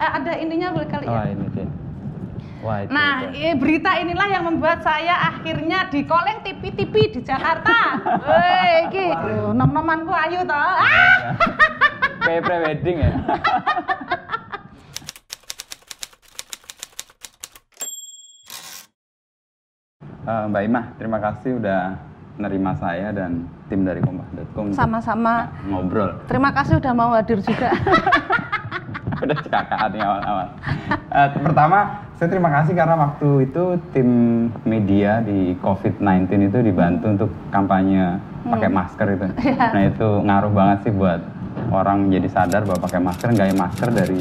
Eh, ada ininya boleh kali Oh ya. ini dia. Wah itu. Nah, itu. eh, berita inilah yang membuat saya akhirnya dikoleng TV-TV di Jakarta. Woi, iki nom-nomanku ayu toh. Ah! Kayak pre-wedding ya. Eh, Mbak Imah, terima kasih udah nerima saya dan tim dari Kompas.com Sama-sama. ngobrol. Terima kasih udah mau hadir juga. udah cekakaan nih awal-awal. Eh, pertama, saya terima kasih karena waktu itu tim media di COVID-19 itu dibantu untuk kampanye pakai masker itu. Nah itu ngaruh banget sih buat orang jadi sadar bahwa pakai masker nggak ya masker dari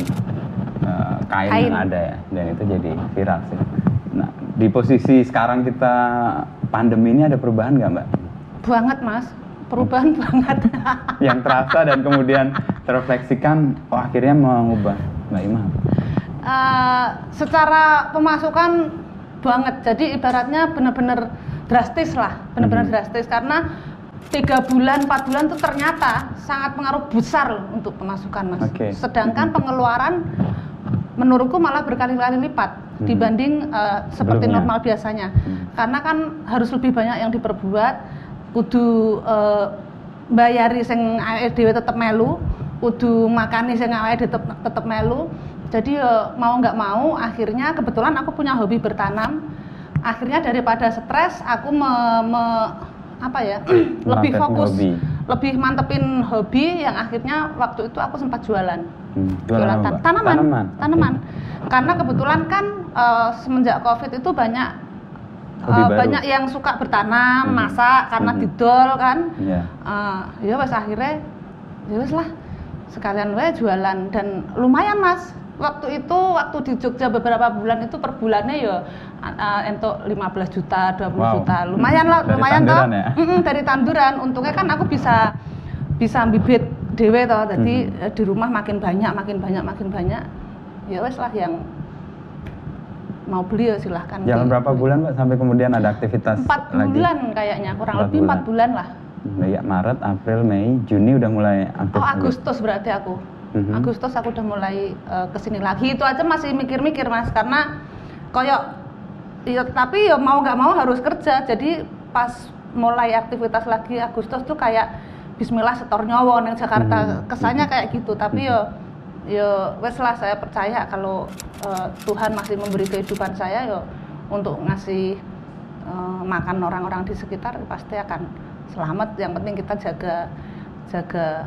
eh, kain, Kain. yang ada ya, dan itu jadi viral sih. Nah di posisi sekarang kita pandemi ini ada perubahan nggak mbak? banget, Mas. Perubahan banget. Yang terasa dan kemudian terrefleksikan, oh akhirnya mengubah Mbak Imah. Eh, secara pemasukan banget. Jadi ibaratnya benar-benar drastis lah, benar-benar Mhm. drastis karena tiga bulan, empat bulan itu ternyata sangat pengaruh besar loh untuk pemasukan mas. Oke. Sedangkan Mhm. pengeluaran menurutku malah berkali-kali lipat Mhm. dibanding eh, seperti Sebelumnya. normal biasanya. Mhm. Karena kan harus lebih banyak yang diperbuat, kudu eh, bayari sing awake dhewe tetep melu, kudu makani sing awake tetep tetep melu. Jadi ya mau nggak mau akhirnya kebetulan aku punya hobi bertanam. Akhirnya daripada stres aku me, me- apa ya lebih fokus hobi. lebih mantepin hobi yang akhirnya waktu itu aku sempat jualan Hmm, jualan Mbak? tanaman Tanaman. tanaman Oke. karena kebetulan kan eh, semenjak covid itu banyak Hobi eh, baru. banyak yang suka bertanam Mhm. masak karena Mhm. didol kan Iya. Eh, ya wes akhirnya ya wes lah sekalian we jualan dan lumayan mas waktu itu waktu di Jogja beberapa bulan itu per bulannya ya uh, entuk 15 juta 20 Wow. juta lumayan lah Dari lumayan toh ya? Mm-mm, dari tanduran untungnya kan aku bisa bisa bibit dewe toh jadi Mhm. eh, di rumah makin banyak makin banyak makin banyak ya wes lah yang mau beli ya silahkan Jalan beli. berapa bulan Mbak sampai kemudian ada aktivitas empat lagi? bulan kayaknya kurang Empat lebih empat bulan. bulan lah ya, Maret, April, Mei, Juni udah mulai aktif. Oh lagi. Agustus berarti aku. Mhm. Agustus aku udah mulai eh, ke sini lagi. Itu aja masih mikir-mikir mas, karena koyok, ya, tapi ya mau nggak mau harus kerja. Jadi pas mulai aktivitas lagi Agustus tuh kayak Bismillah setor nyowo neng Jakarta. Mhm. Kesannya kayak gitu. Tapi Mhm. yo yo wes lah saya percaya kalau eh, Tuhan masih memberi kehidupan saya yo untuk ngasih eh, makan orang-orang di sekitar pasti akan selamat. Yang penting kita jaga jaga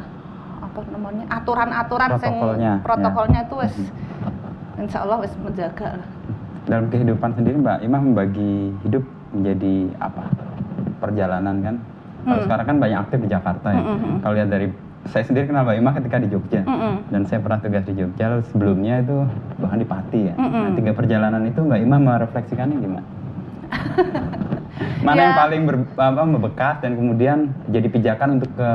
apa namanya aturan-aturan sing Protokolnya, ya. protokolnya itu wes Mhm. insya Allah wes menjaga lah. Dalam kehidupan sendiri Mbak Imah membagi hidup menjadi apa? Perjalanan kan? Kalau Hmm. sekarang kan banyak aktif di Jakarta ya. Mm, mm, mm. Kalau lihat dari saya sendiri kenal Mbak Imah ketika di Jogja. Mm-mm. Dan saya pernah tugas di Jogja, lalu sebelumnya itu bahkan di Pati ya. Mm-mm. Nah, tiga perjalanan itu Mbak Imah merefleksikannya gimana? Mana Ya. yang paling ber, apa, membekas dan kemudian jadi pijakan untuk ke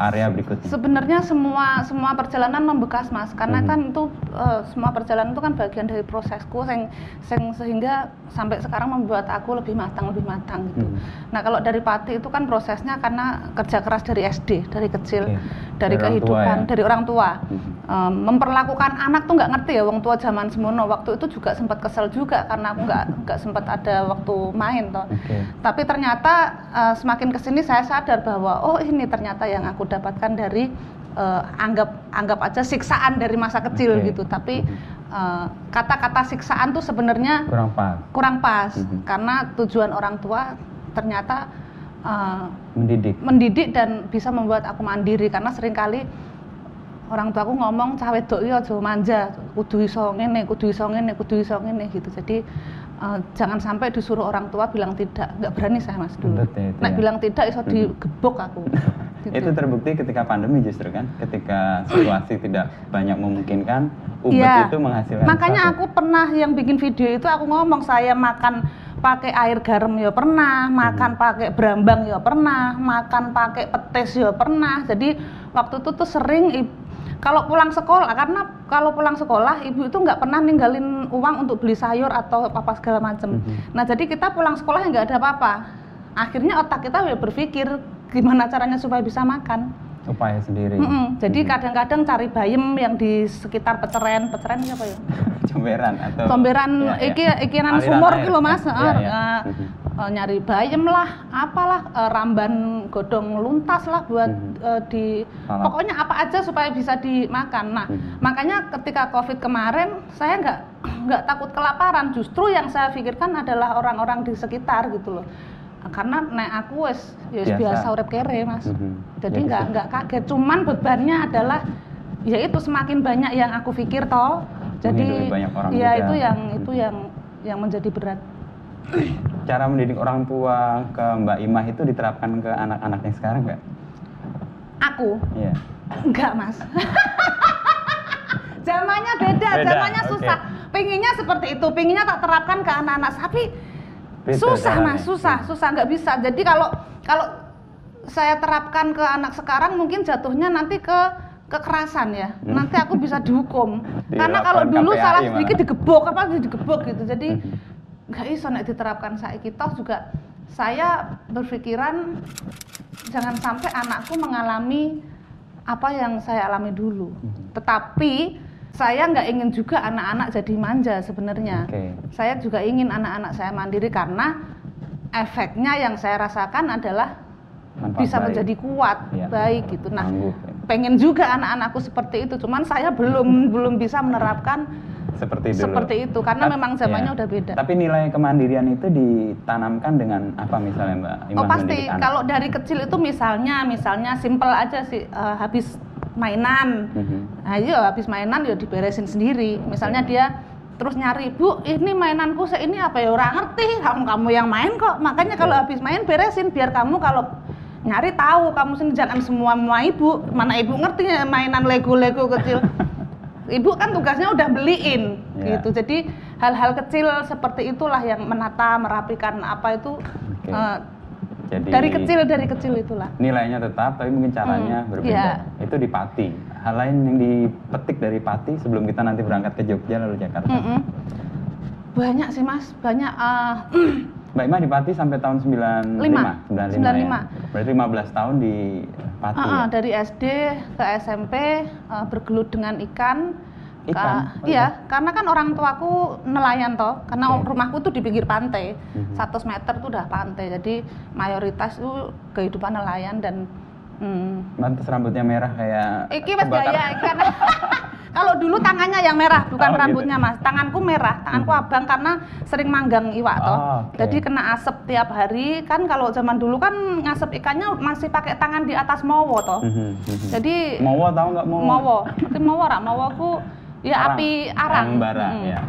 area berikutnya? Sebenarnya semua semua perjalanan membekas mas, karena Mhm. kan itu eh, semua perjalanan itu kan bagian dari prosesku, sing, sing sehingga sampai sekarang membuat aku lebih matang lebih matang gitu. Mhm. Nah kalau dari Pati itu kan prosesnya karena kerja keras dari SD dari kecil, Oke. dari, Dari orang tua kehidupan ya? dari orang tua. Mhm. Em, memperlakukan anak tuh nggak ngerti ya wong tua zaman semono waktu itu juga sempat kesel juga karena aku nggak nggak sempat ada waktu main toh Oke. tapi ternyata eh, semakin ke sini saya sadar bahwa oh ini ternyata yang aku dapatkan dari eh, anggap anggap aja siksaan dari masa kecil Oke. gitu tapi eh, kata-kata siksaan tuh sebenarnya Kurang pas. kurang pas Mhm. karena tujuan orang tua ternyata eh, Mendidik. mendidik dan bisa membuat aku mandiri karena sering kali orang tua aku ngomong cawe iki aja manja kudu iso ngene kudu iso ngene kudu iso ngene gitu jadi eh, jangan sampai disuruh orang tua bilang tidak nggak berani saya mas dulu Ribet ya itu Nek ya. bilang tidak iso Mhm. digebok aku Gitu. Itu terbukti ketika pandemi justru kan, ketika situasi tidak banyak memungkinkan, ubat Iya. itu menghasilkan. Makanya sesuatu. aku pernah yang bikin video itu aku ngomong saya makan pakai air garam ya pernah, makan pakai berambang ya pernah, makan pakai petis ya pernah. Jadi waktu itu tuh sering kalau pulang sekolah karena kalau pulang sekolah ibu itu nggak pernah ninggalin uang untuk beli sayur atau apa segala macam. Mhm. Nah jadi kita pulang sekolah nggak ada apa-apa. Akhirnya otak kita ya berpikir gimana caranya supaya bisa makan. upaya sendiri Mm-mm. Jadi Mhm. kadang-kadang cari bayem yang di sekitar peceren, peceren apa ya? comberan atau Comberan Ya, ya. iki ikinan sumur lho Mas, Ya, ya. eh, Eh, nyari bayem lah, apalah eh, ramban godong luntas lah buat Mhm. eh, di pokoknya apa aja supaya bisa dimakan. Nah, Mhm. makanya ketika Covid kemarin saya nggak nggak takut kelaparan, justru yang saya pikirkan adalah orang-orang di sekitar gitu loh. Karena nek aku wes ya Biasa. biasa urip kere, Mas. Mhm. Jadi Ya, nggak bisa. nggak kaget. Cuman bebannya adalah ya itu semakin banyak yang aku pikir toh. Jadi ya juga. itu yang Mhm. itu yang yang menjadi berat. Cara mendidik orang tua ke Mbak Imah itu diterapkan ke anak-anaknya sekarang nggak? Aku Iya. enggak, Mas. zamannya beda, Beda, zamannya susah. Pengennya seperti itu, pengennya tak terapkan ke anak-anak tapi Beda susah caranya. mas susah susah nggak bisa jadi kalau kalau saya terapkan ke anak sekarang mungkin jatuhnya nanti ke kekerasan ya Hmm. nanti aku bisa dihukum karena kalau dulu salah malah. sedikit digebok apa digebok gitu jadi Nggak iso nek diterapkan saya kita juga saya berpikiran jangan sampai anakku mengalami apa yang saya alami dulu Mhm. tetapi saya nggak ingin juga anak-anak jadi manja sebenarnya Oke. saya juga ingin anak-anak saya mandiri karena efeknya yang saya rasakan adalah Manfaat bisa baik. menjadi kuat, Iya. baik gitu. Nah, ya. pengen juga anak-anakku seperti itu, cuman saya belum belum bisa menerapkan seperti dulu. seperti itu karena Tap- memang zamannya iya. udah beda. Tapi nilai kemandirian itu ditanamkan dengan apa misalnya Mbak oh pasti, mendidik anak? kalau dari kecil itu misalnya, misalnya simple aja sih, eh, habis mainan, Mhm. Nah, iya habis mainan ya diberesin sendiri. Misalnya dia terus nyari, "Bu, ini mainanku ini apa ya? Orang ngerti, kamu kamu yang main kok." Makanya kalau Oke. habis main beresin biar kamu kalau nyari tahu kamu sendiri jangan semua semua ibu. Mana ibu ngerti mainan Lego-Lego kecil. Ibu kan tugasnya udah beliin Ya. gitu. Jadi hal-hal kecil seperti itulah yang menata, merapikan apa itu Oke. eh, Jadi dari kecil dari kecil itulah. nilainya tetap tapi mungkin caranya Hmm, berbeda. iya. Itu di Pati. Hal lain yang dipetik dari Pati sebelum kita nanti berangkat ke Jogja lalu Jakarta. Mm-mm. Banyak sih Mas, banyak eh, Mbak Imah di Pati sampai tahun 95, Lima. 95, 95. ya. Berarti 15 tahun di Pati. Ah, ah, ya? dari SD ke SMP eh, bergelut dengan ikan. Ikan? Ka- Oh, iya, karena kan orang tuaku nelayan toh, karena Oke. rumahku tuh di pinggir pantai, Mhm. 100 meter tuh udah pantai, jadi mayoritas itu kehidupan nelayan dan hmm, Mantas rambutnya merah kayak Iki mas gaya karena kalau dulu tangannya yang merah bukan Oh, gitu. rambutnya mas tanganku merah tanganku Hmm. abang karena sering manggang iwak toh Oh, oke. jadi kena asap tiap hari kan kalau zaman dulu kan ngasep ikannya masih pakai tangan di atas mowo toh Mhm, mhm. jadi Mowo tahu nggak mowo? mowo tapi mowo rak mowo ku ya Arang. api arang Arang bara, Mm. ya.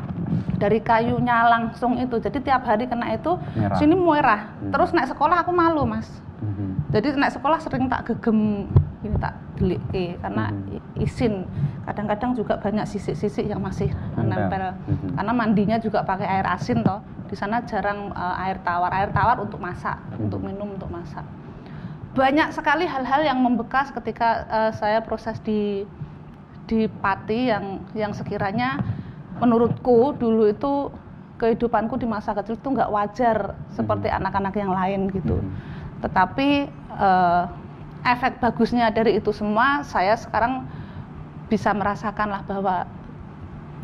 dari kayunya langsung itu jadi tiap hari kena itu Merah. sini merah Hmm. terus naik sekolah aku malu mas Mhm. jadi naik sekolah sering tak gegem ini tak delik karena Mhm. i- isin kadang-kadang juga banyak sisik-sisik yang masih Nempel. Mhm. karena mandinya juga pakai air asin toh di sana jarang eh, air tawar air tawar untuk masak Mhm. untuk minum untuk masak banyak sekali hal-hal yang membekas ketika eh, saya proses di di Pati yang yang sekiranya menurutku dulu itu kehidupanku di masa kecil itu nggak wajar seperti Mhm. anak-anak yang lain gitu Mhm. Tetapi eh, efek bagusnya dari itu semua saya sekarang bisa merasakan lah bahwa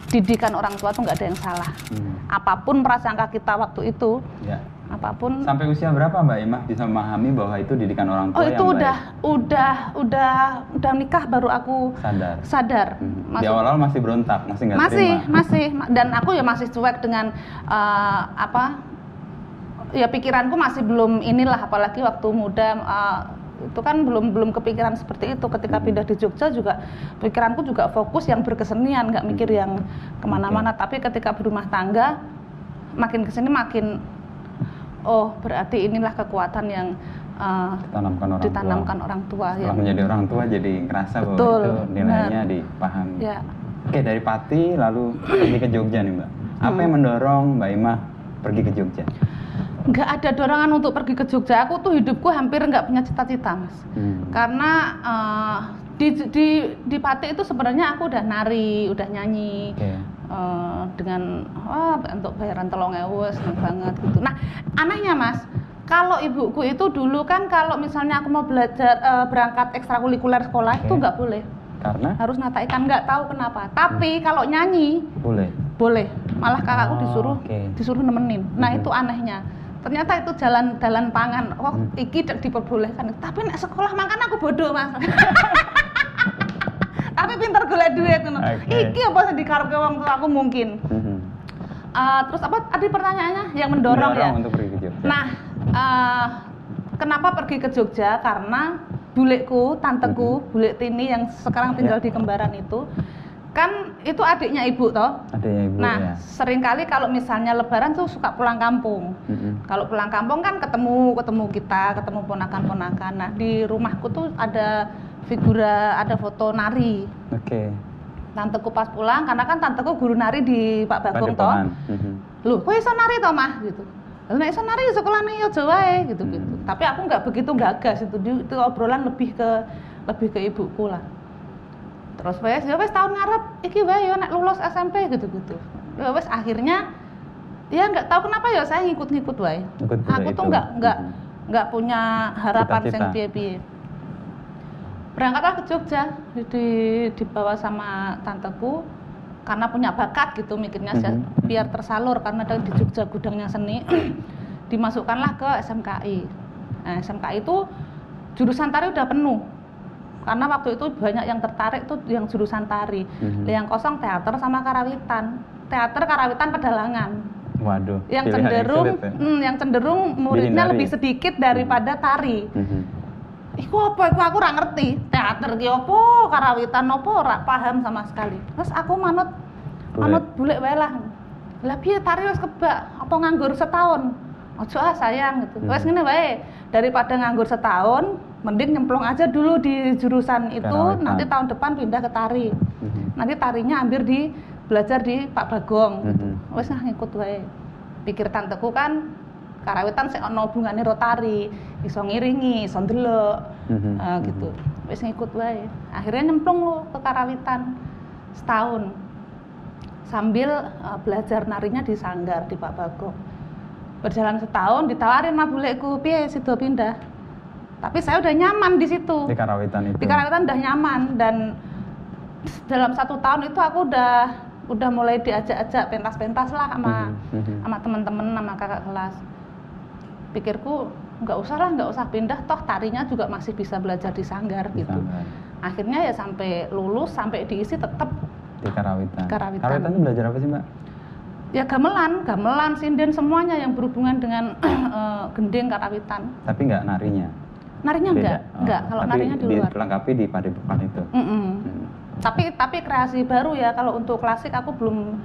didikan orang tua tuh nggak ada yang salah Mhm. apa pun prasangka kita waktu itu Ya. apa pun Sampai usia berapa Mbak Imah bisa memahami bahwa itu didikan orang tua oh itu yang udah baik? udah udah udah nikah baru aku sadar. sadar. Di Maksud- awal-awal masih berontak, masih nggak masih terima. masih Ma- dan aku ya masih cuek dengan eh, apa ya pikiranku masih belum inilah apalagi waktu muda eh, itu kan belum belum kepikiran seperti itu ketika Mhm. pindah di Jogja juga pikiranku juga fokus yang berkesenian nggak mikir yang ke mana-mana tapi ketika berumah tangga makin ke sini makin oh berarti inilah kekuatan yang eh, Ditanamkan orang ditanamkan tua. orang tua Setelah yang menjadi orang tua jadi ngerasa bahwa Betul, itu nilainya benar. dipahami. ya Oke dari Pati lalu pergi ke Jogja nih Mbak. Apa Hmm. yang mendorong Mbak Imah pergi ke Jogja? Nggak ada dorongan untuk pergi ke Jogja aku tuh hidupku hampir nggak punya cita-cita mas Hmm. karena eh, di di di Pati itu sebenarnya aku udah nari udah nyanyi Oke. eh, dengan wah untuk bayaran tolong ewu seneng banget gitu nah anehnya mas kalau ibuku itu dulu kan kalau misalnya aku mau belajar eh, berangkat ekstrakurikuler sekolah itu Oke. nggak boleh Karena harus nata ikan nggak tahu kenapa tapi kalau nyanyi boleh. boleh malah kakakku Oh, disuruh oke. disuruh nemenin nah Mhm. itu anehnya ternyata itu jalan jalan pangan oh Hmm. iki tidak diperbolehkan tapi nek sekolah makan aku bodoh mas tapi pinter golek duit ngono. Oke. iki apa sing dikarepke wong tua aku mungkin Mhm. Eh, terus apa tadi pertanyaannya yang mendorong, ya untuk pergi ke Jogja. Nah, eh, kenapa pergi ke Jogja? Karena buleku, tanteku, bule Tini yang sekarang tinggal Ya. di Kembaran itu, kan itu adiknya ibu toh. adanya ibu nah, ya. sering kali kalau misalnya Lebaran tuh suka pulang kampung. Mhm. Kalau pulang kampung kan ketemu ketemu kita, ketemu ponakan-ponakan. Nah, di rumahku tuh ada figura, ada foto nari. Oke. Tanteku pas pulang, karena kan tanteku guru nari di Pak Bagong toh. Mhm. loh kok iso nari toh mah gitu Lah nek iso nari ya sekolahnya ya wae gitu gitu Hmm. tapi aku nggak begitu gagas itu itu obrolan lebih ke lebih ke ibuku lah terus wes ya wes tahun ngarep iki wae ya nek lulus SMP gitu gitu ya wes akhirnya ya nggak tahu kenapa ya saya ngikut-ngikut wae. Ikut aku tuh nggak nggak nggak punya harapan sing piye-piye. Berangkatlah ke Jogja di dibawa sama tanteku karena punya bakat gitu mikirnya saya Mhm. biar tersalur karena ada di Jogja gudangnya seni dimasukkanlah ke SMKI nah, SMKI itu jurusan tari udah penuh karena waktu itu banyak yang tertarik tuh yang jurusan tari Mhm. yang kosong teater sama karawitan teater karawitan pedalangan Waduh. yang cenderung sulit ya. hmm, yang cenderung muridnya lebih sedikit daripada tari Mhm. Iku apa? Iku aku ora ngerti. Teater ki apa, karawitan apa ora paham sama sekali. Terus aku manut Bule. manut bule wae lah. Lah piye tari wis kebak, apa nganggur setahun? Ojo ah sayang gitu. Hmm. Wes ngene wae. Daripada nganggur setahun, mending nyemplung aja dulu di jurusan itu, Karawitan. nanti tahun depan pindah ke tari. Mhm. Nanti tarinya ambil di belajar di Pak Bagong gitu. Mhm. Wes nah ngikut wae. Pikir tanteku kan karawitan sing ana hubungane ro tari, iso ngiringi, iso ndelok. Mhm. Ah, gitu. Wis ngikut wae. Akhirnya nyemplung lo ke karawitan setahun. Sambil eh, belajar narinya di sanggar di Pak Bagong. Berjalan setahun ditawarin sama buleku, piye sido pindah. Tapi saya udah nyaman di situ Di Karawitan itu. di Karawitan udah nyaman dan dalam satu tahun itu aku udah udah mulai diajak-ajak pentas-pentas lah sama Mhm, mhm. sama temen-temen sama kakak kelas pikirku nggak usah lah nggak usah pindah toh tarinya juga masih bisa belajar di sanggar Di gitu Sanggar. akhirnya ya sampai lulus sampai diisi tetap Di Karawitan. Karawitan. Karawitan itu belajar apa sih, Mbak? ya gamelan gamelan sinden semuanya yang berhubungan dengan eh, gending karawitan Tapi nggak narinya. Narinya Beda. enggak Oh, enggak kalau narinya di luar dilengkapi di Padepokan itu. Mm-mm. Hmm. tapi tapi kreasi baru ya kalau untuk klasik aku belum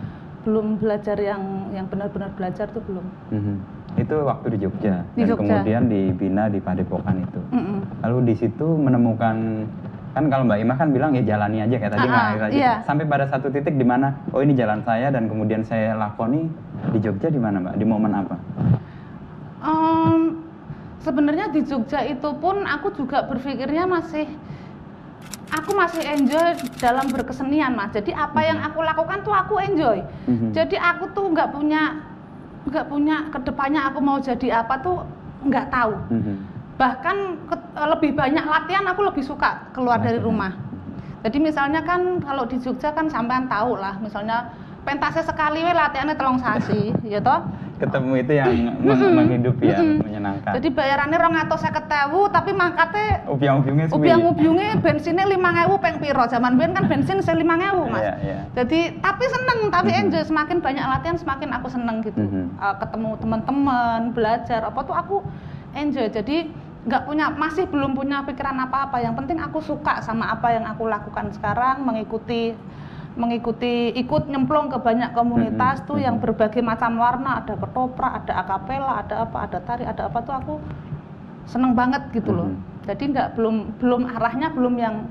belum belajar yang yang benar-benar belajar tuh belum Mhm. Itu waktu di Jogja. Di dan Jogja. kemudian dibina di Padepokan itu. Mm-mm. Lalu di situ menemukan kan kalau Mbak Ima kan bilang ya jalani aja kayak tadi Ah, ngalir aja. iya. Sampai pada satu titik di mana oh ini jalan saya dan kemudian saya lakoni di Jogja di mana Mbak? Di momen apa? Em, sebenarnya di Jogja itu pun aku juga berpikirnya masih aku masih enjoy dalam berkesenian mas. Jadi apa yang aku lakukan tuh aku enjoy. Mhm. jadi aku tuh nggak punya nggak punya ke depannya aku mau jadi apa tuh nggak tahu. Mhm. bahkan ke- lebih banyak latihan aku lebih suka keluar dari rumah. Jadi misalnya kan kalau di Jogja kan sampean tahu lah misalnya pentasnya sekali we latihannya telung sasi ya toh? Ketemu itu yang meng- menghidupi ya, menyenangkan. jadi bayarannya rong atau saya tapi mangkatnya ubiang-ubiangnya suwi. ubiang-ubiangnya bensinnya lima ngewu peng piro? Zaman biyen kan bensin saya lima ngewu mas. Iya, iya. jadi tapi seneng tapi enjoy. Semakin banyak latihan semakin aku seneng gitu. Uh, ketemu teman-teman belajar apa tuh aku enjoy. Jadi nggak punya masih belum punya pikiran apa-apa. Yang penting aku suka sama apa yang aku lakukan sekarang mengikuti mengikuti ikut nyemplung ke banyak komunitas Mhm, tuh yang berbagai macam warna. Ada ketoprak ada akapela ada apa ada tari ada apa tuh aku seneng banget gitu loh. Mhm. jadi nggak belum belum arahnya belum yang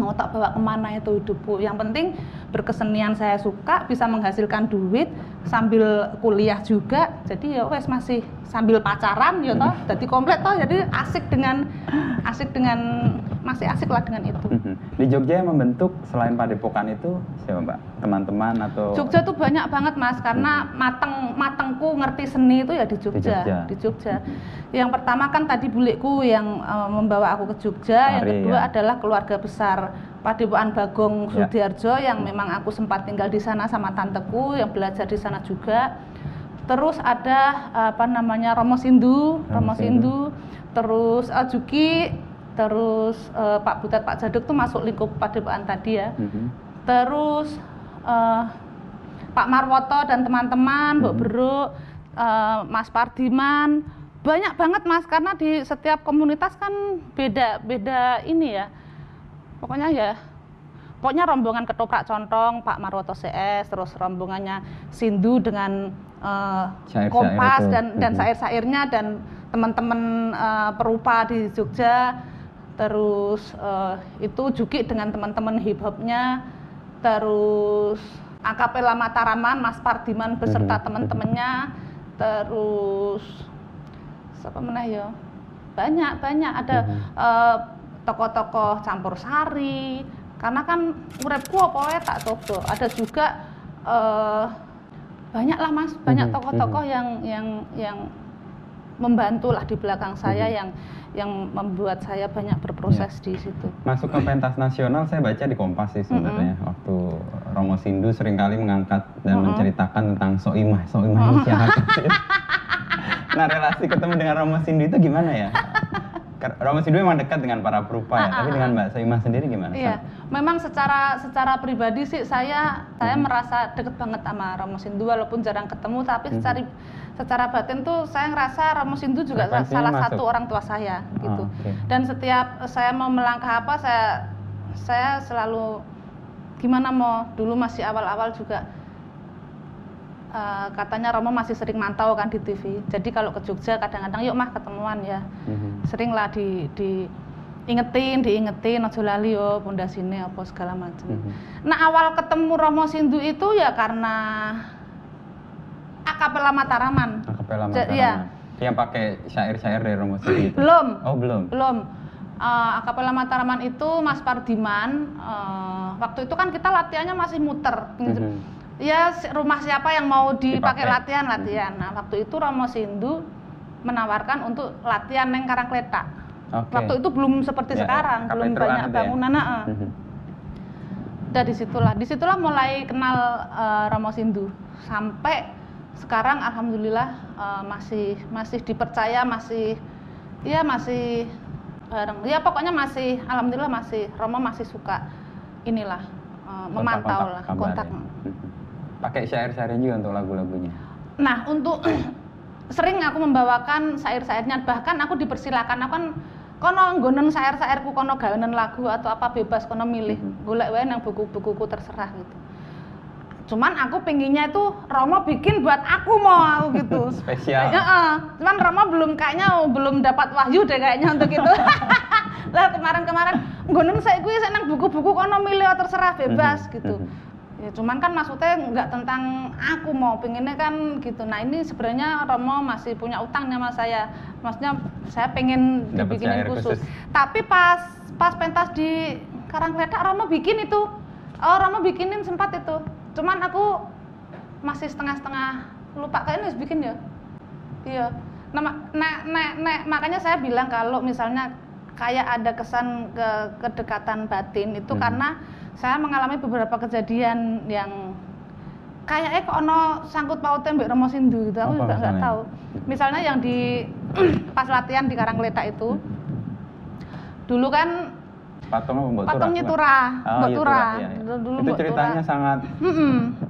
mau tak bawa ke mana itu hidupku. Yang penting berkesenian saya suka bisa menghasilkan duit sambil kuliah juga. Jadi ya wes masih sambil pacaran ya toh. Jadi komplit toh. Jadi asik dengan asik dengan masih asik lah dengan itu. Mhm. Di Jogja yang membentuk selain Padepokan itu siapa Mbak? Teman-teman atau Jogja tuh banyak banget mas karena mateng matengku ngerti seni itu ya di Jogja Jogja. di Jogja. Yang pertama kan tadi bulikku yang eh, membawa aku ke Jogja, yang Ari, kedua ya. adalah keluarga besar Padepokan Bagong Ya. Sudiarjo yang memang aku sempat tinggal di sana sama tanteku yang belajar di sana juga. Terus ada apa namanya Romo Sindu, Romo Romo Sindu, terus eh, Juki, terus eh, Pak Butet Pak Jaduk tuh masuk lingkup Padepokan tadi ya Mhm. terus eh, Pak Marwoto dan teman-teman, Mbok Mhm. Beruk, eh, Mas Pardiman, banyak banget Mas karena di setiap komunitas kan beda beda ini ya. Pokoknya ya pokoknya rombongan ketoprak contong Pak Marwoto CS, terus rombongannya Sindu dengan eh, Syair-syair Kompas itu. dan dan Mhm. syair-syairnya dan teman-teman eh, perupa di Jogja terus eh, itu Juki dengan teman-teman hip hopnya terus akapela Mataraman Mas Pardiman beserta Mhm. teman-temannya. Terus siapa mana ya? Banyak banyak. Ada Mhm. eh, tokoh-tokoh campur sari. Karena kan urepku apa tak coba. Ada juga eh, banyak lah mas. Banyak Mhm, tokoh-tokoh yang yang yang membantu lah di belakang saya Mhm. yang yang membuat saya banyak berproses di situ Masuk ke pentas nasional saya baca di Kompas sih sebenarnya waktu Romo Sindu sering kali mengangkat dan Mm-mm. menceritakan tentang Soimah, Soimah ini siapa sih? nah relasi ketemu dengan Romo Sindu itu gimana ya? Kar- Romo Sindu memang dekat dengan para perupa ya, Ah, tapi ah, dengan Mbak Soimah sendiri gimana? Iya, memang secara secara pribadi sih saya saya Mhm. merasa deket banget sama Romo Sindu walaupun jarang ketemu tapi Mhm. secara secara batin tuh saya ngerasa Romo Sindu juga salah masuk. satu orang tua saya gitu. Oh, oke. Dan setiap saya mau melangkah apa saya saya selalu gimana mau dulu masih awal-awal juga eh, katanya Romo masih sering mantau kan di TV. Jadi kalau ke Jogja kadang-kadang yuk mah ketemuan ya Mhm. sering lah di, di ingetin diingetin ojo lali yo bunda sini apa segala macam Mhm. nah awal ketemu Romo Sindu itu ya karena akapela Mataraman Akapela Ja- Mataraman. iya. Yang pakai syair-syair dari Romo Sindu itu. belum Oh belum. belum Eh, akapela Mataraman itu Mas Pardiman eh, waktu itu kan kita latihannya masih muter Mhm. Ya rumah siapa yang mau dipakai Dipakai. latihan latihan nah waktu itu Romo Sindu menawarkan untuk latihan neng Karangkletak Oke. waktu itu belum seperti Ya, sekarang ya, belum kapetruan banyak ya. bangunan heeh. Mhm. udah di situlah di situlah mulai kenal eh, Romo Sindu sampai sekarang alhamdulillah eh, masih masih dipercaya masih ya masih bareng ya pokoknya masih alhamdulillah masih Romo masih suka inilah eh, memantau lah kontak kabar ya. Mhm. Pakai syair-syairnya juga untuk lagu-lagunya. Nah, untuk sering aku membawakan syair-syairnya bahkan aku dipersilakan aku kan kono nggonen syair-syairku kono gawenan lagu atau apa bebas kono milih Mhm. golek wae nang buku-bukuku terserah gitu. Cuman aku pengennya itu Romo bikin buat aku mau aku gitu. Spesial. Ya, eh, cuman Romo belum kayaknya belum dapat wahyu deh kayaknya untuk itu. lah kemarin-kemarin nggonen saya gue nang buku-buku kono milih terserah bebas Mhm, gitu. Ya, cuman kan maksudnya nggak tentang aku mau pengennya kan gitu. Nah ini sebenarnya Romo masih punya utang sama saya. Maksudnya saya pengen dibikinin syair khusus. khusus. Tapi pas pas pentas di Karangkledak Romo bikin itu. Oh Romo bikinin sempat itu. Cuman aku masih setengah-setengah lupa kayaknya harus bikin ya. Iya. Nah, nah, nah, nah, makanya saya bilang kalau misalnya kayak ada kesan ke kedekatan batin itu Mhm. karena saya mengalami beberapa kejadian yang kayaknya kok ono sangkut pautnya Mbak Romo Sindu gitu. Aku Apa juga nggak tahu. Misalnya yang di pas latihan di Karangletak itu dulu kan Patung apa Mbok Turah? patungnya turah, Oh, Mbak iya, Turah. iya, iya. Dulu- dulu itu Mbak ceritanya Turah. sangat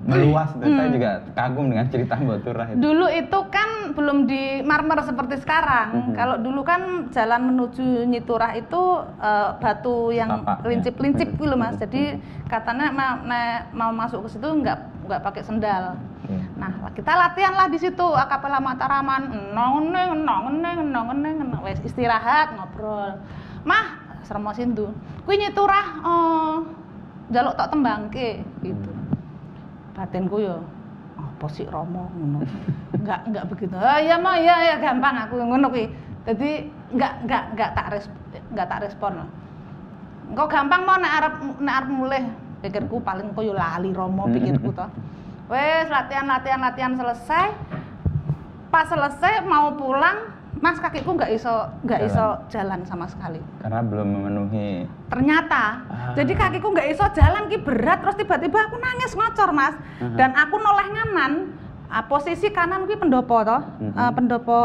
meluas tuh. Saya juga kagum dengan cerita Mbok Turah itu. Dulu itu kan belum di marmer seperti sekarang. Kalau dulu kan jalan menuju Nyiturah itu eh, batu yang ya. lincip-lincip gitu mas. Jadi katanya ma- ma- mau masuk ke situ nggak nggak pakai sendal. Oke. Nah kita latihan lah di situ akapela Mataraman, nong neng nong neng nong neng wes istirahat ngobrol. Mah sermo sindu, kui Nyiturah oh, jaluk tok tembangke gitu. Batinku yo apa sih Romo? ngono. Nggak nggak begitu. Oh iya mah iya iya gampang aku ngono kuwi. Jadi nggak nggak nggak tak res nggak tak respon. Lah engko gampang mau nek arep nek arep mulih. Pikirku paling kok yo lali romo pikirku to. Wes latihan latihan latihan selesai. Pas selesai mau pulang mas kakiku nggak iso nggak iso jalan sama sekali. Karena belum memenuhi. Ternyata. Ah. jadi kakiku nggak iso jalan ki berat. Terus tiba-tiba aku nangis ngocor mas. Mhm. dan aku noleh nganan. Ah, posisi kanan ki pendopo toh Mhm. Ah, pendopo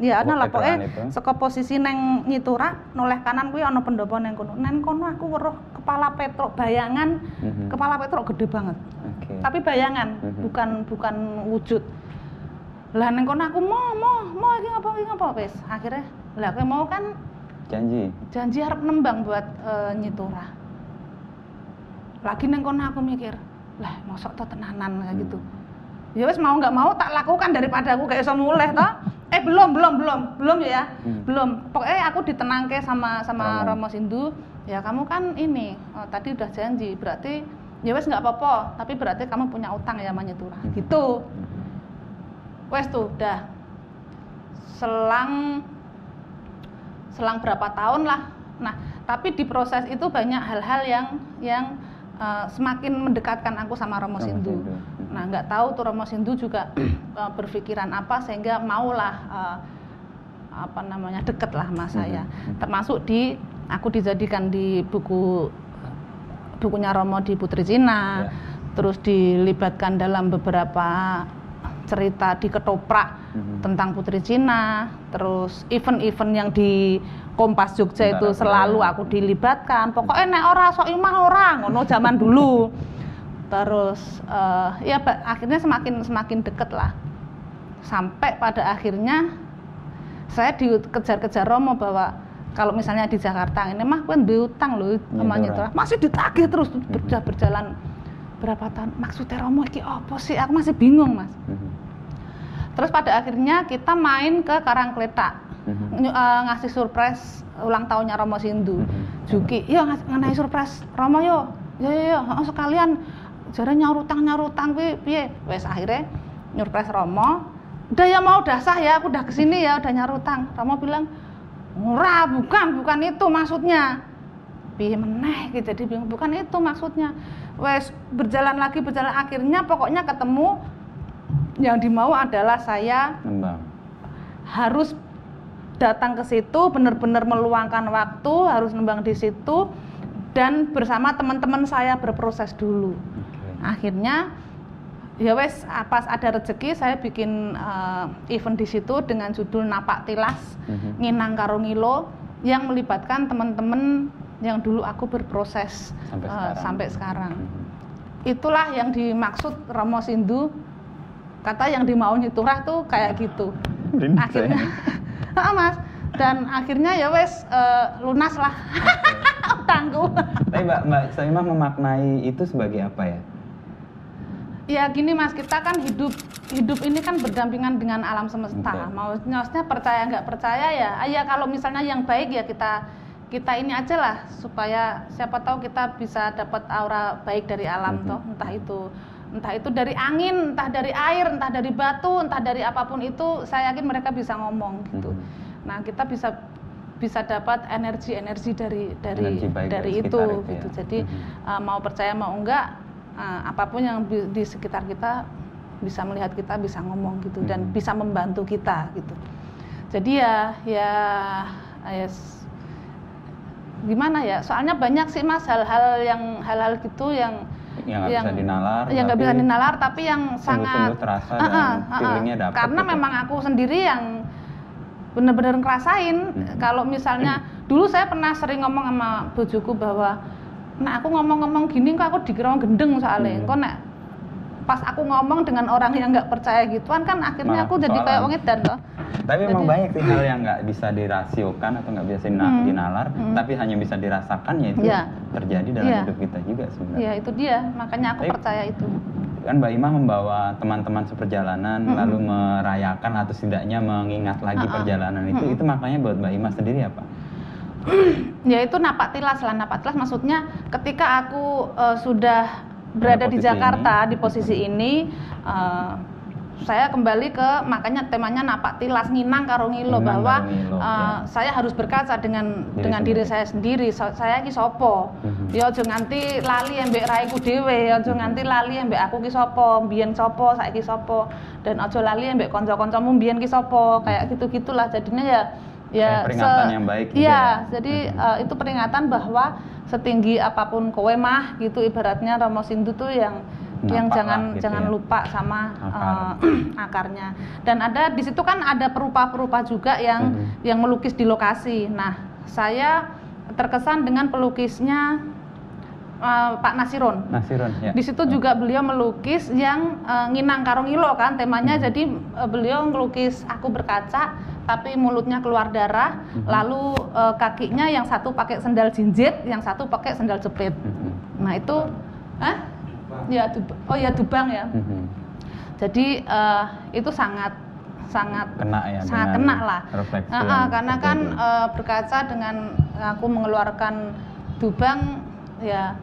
ya ana lah pokoke saka posisi neng nyitura noleh kanan kuwi ana pendopo neng kono. Neng kono aku weruh kepala petruk bayangan. Mhm. kepala petruk gede banget. Oke. tapi bayangan Mhm. bukan bukan wujud lah neng kono aku mau mau mau iki ngapa iki ngapa wis. Akhirnya lah aku mau kan? Janji. janji harap nembang buat eh, nyitura lagi neng kono aku mikir lah mosok to tenanan kayak gitu. Ya wes mau nggak mau tak lakukan daripada aku kayak iso mulih toh. Eh belum belum belum belum ya. Hmm. belum. Pokoknya aku ditenangke sama sama Romo. Romo Sindu. Ya kamu kan ini oh, tadi udah janji berarti ya wes nggak apa-apa tapi berarti kamu punya utang ya sama Hmm. gitu wes tuh udah selang selang berapa tahun lah nah tapi di proses itu banyak hal-hal yang yang eh, semakin mendekatkan aku sama Romo Sindu Sindu. nah nggak tahu tuh Romo Sindu juga eh, berpikiran apa sehingga maulah eh, apa namanya deket lah sama saya Mhm. termasuk di aku dijadikan di buku bukunya Romo di Putri Cina Ya. terus dilibatkan dalam beberapa cerita di ketoprak Mhm. tentang Putri Cina terus event-event yang di Kompas Jogja itu Tentara selalu budaya. aku dilibatkan pokoknya nek ora sok imah orang ngono zaman dulu terus eh, ya akhirnya semakin semakin deket lah sampai pada akhirnya saya dikejar-kejar Romo bahwa kalau misalnya di Jakarta ini mah kan utang loh sama Nyitura. nyitura masih ditagih terus berja- berjalan berapa tahun maksudnya Romo iki apa sih aku masih bingung mas Mhm. Terus pada akhirnya kita main ke Karangkletak. Mhm. Ny- eh, ngasih surprise ulang tahunnya Romo Sindu. Mhm. Juki yo ngas- ngenai surprise Romo yo. Yo yo, yo. heeh, sekalian. Jare nyaur utang nyaur utang kuwi piye? Wes akhirnya nyurprise Romo. Udah ya mau udah sah ya aku udah ke sini ya udah nyaur utang Romo bilang murah bukan bukan itu maksudnya. Piye meneh gitu jadi bingung bukan itu maksudnya. Wes berjalan lagi berjalan akhirnya pokoknya ketemu yang dimau adalah saya Nembang. harus datang ke situ benar-benar meluangkan waktu harus nembang di situ dan bersama teman-teman saya berproses dulu Oke. akhirnya ya wes pas ada rezeki saya bikin eh, event di situ dengan judul Napak Tilas Mhm. Nginang Karo Ngilo yang melibatkan teman-teman yang dulu aku berproses Sampai eh, sekarang. sampai sekarang Mhm. itulah yang dimaksud Romo Sindu kata yang dimau nyiturah tuh kayak gitu akhirnya. Ah, mas dan akhirnya ya wes eh, lunas lah utangku Tapi Mbak Mbak Saimah memaknai itu sebagai apa ya? ya gini mas kita kan hidup hidup ini kan berdampingan dengan alam semesta Oke. mau maksudnya percaya nggak percaya ya ah, ya kalau misalnya yang baik ya kita kita ini aja lah supaya siapa tahu kita bisa dapat aura baik dari alam Mhm. toh entah itu entah itu dari angin entah dari air entah dari batu entah dari apa pun itu saya yakin mereka bisa ngomong gitu Mhm. nah kita bisa bisa dapat energi-energi dari dari Energi baik dari itu itu gitu ya. jadi Mhm. uh, mau percaya mau enggak uh, apa pun yang di sekitar kita bisa melihat kita bisa ngomong gitu dan Mhm. bisa membantu kita gitu jadi ya ya ya s- gimana ya soalnya banyak sih mas hal-hal yang hal-hal gitu yang Yang nggak bisa dinalar. yang nggak bisa tapi dinalar tapi yang sangat sungguh-sungguh terasa Ah, dan ah, ah, ah. feelingnya dapat karena gitu. memang aku sendiri yang bener-bener ngerasain Mhm. kalau misalnya dulu saya pernah sering ngomong sama bojoku bahwa nah aku ngomong-ngomong gini kok aku dikira gendeng soalnya Mhm. kok nek pas aku ngomong dengan orang yang nggak percaya gituan kan akhirnya Malah aku jadi kayak wong edan toh Tapi memang Jadi- banyak sih hal yang nggak bisa dirasiokan atau nggak bisa Hmm. dinalar, Hmm. tapi hanya bisa dirasakan ya itu Iya. terjadi dalam Iya. hidup kita juga sebenarnya. ya itu dia makanya aku Tapi- percaya itu Kan Mbak Ima membawa teman-teman seperjalanan Mm-mm. lalu merayakan atau setidaknya mengingat lagi Ah-ah. perjalanan itu, Mm-mm. itu maknanya buat Mbak Ima sendiri apa? ya itu napak tilas lah napak tilas maksudnya ketika aku eh, sudah berada di Jakarta ini. di posisi ini eh, saya kembali ke makanya temanya napak tilas nginang karo ngilo Nginang bahwa ngilo, eh, ya. saya harus berkaca dengan Diri dengan diri sendiri. saya sendiri So- saya ki sapa Mhm. ya aja nganti lali ambek raiku dhewe ya aja nganti lali ambek aku ki sapa mbiyen sapa saiki sapa dan aja lali ambek kanca-kancamu mbiyen ki sapa kayak gitu-gitulah jadinya ya ya peringatan yang baik gitu iya ya. jadi Mhm. eh, itu peringatan bahwa setinggi apa pun kowe mah gitu ibaratnya Romo Sindu tuh yang yang Napak jangan gitu jangan ya. lupa sama Akar. eh, akarnya dan ada di situ kan ada perupa-perupa juga yang Mhm. yang melukis di lokasi nah saya terkesan dengan pelukisnya eh, Pak Nasiron Nasiron ya. di situ juga beliau melukis yang eh, nginang karo ngilo kan temanya Hmm. jadi eh, beliau melukis aku berkaca tapi mulutnya keluar darah Mhm. lalu eh, kakinya yang satu pakai sendal jinjit yang satu pakai sendal jepit Mhm. nah itu Hah? ya oh ya dubang ya Mhm. jadi eh, itu sangat sangat Kena ya. sangat kena lah. Nah, ah, karena kan eh, berkaca dengan aku mengeluarkan dubang ya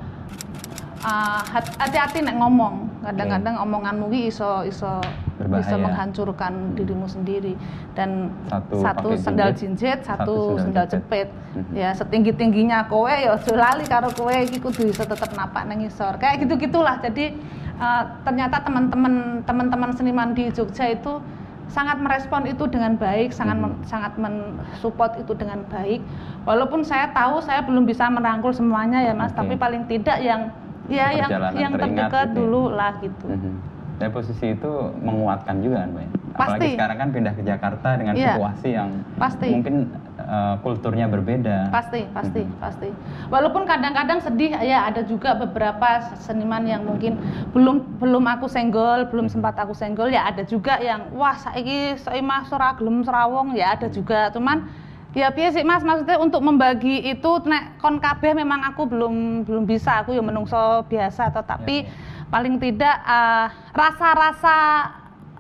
ah, hat- hati-hati nek ngomong kadang-kadang omonganmu ki iso iso Berbahaya. bisa menghancurkan dirimu sendiri dan Satu satu, sendal jinjit, jinjit satu, satu sendal jepit. Mhm. ya setinggi tingginya kowe ya ojo lali karo kowe iki kudu iso tetep napak nang ngisor kayak gitu gitulah jadi eh, ternyata teman-teman teman-teman seniman di Jogja itu sangat merespon itu dengan baik sangat Mhm. men- sangat mensupport itu dengan baik walaupun saya tahu saya belum bisa merangkul semuanya ya mas Oke. tapi paling tidak yang ya yang Perjalanan yang terdekat gitu ya. dulu lah gitu Mhm. Dan posisi itu menguatkan juga kan, Mbak? ya? Apalagi Pasti. sekarang kan pindah ke Jakarta dengan Iya. situasi yang Pasti. mungkin eh, kulturnya berbeda. Pasti, pasti, Mhm. pasti. Walaupun kadang-kadang sedih, ya ada juga beberapa seniman yang mungkin belum belum aku senggol, belum sempat aku senggol, ya ada juga yang wah saiki soimah sora gelem serawong, ya ada juga. Cuman ya piye sih Mas, maksudnya untuk membagi itu nek kon kabeh memang aku belum belum bisa, aku ya menungso biasa atau tapi Ya, ya. Paling tidak eh, rasa-rasa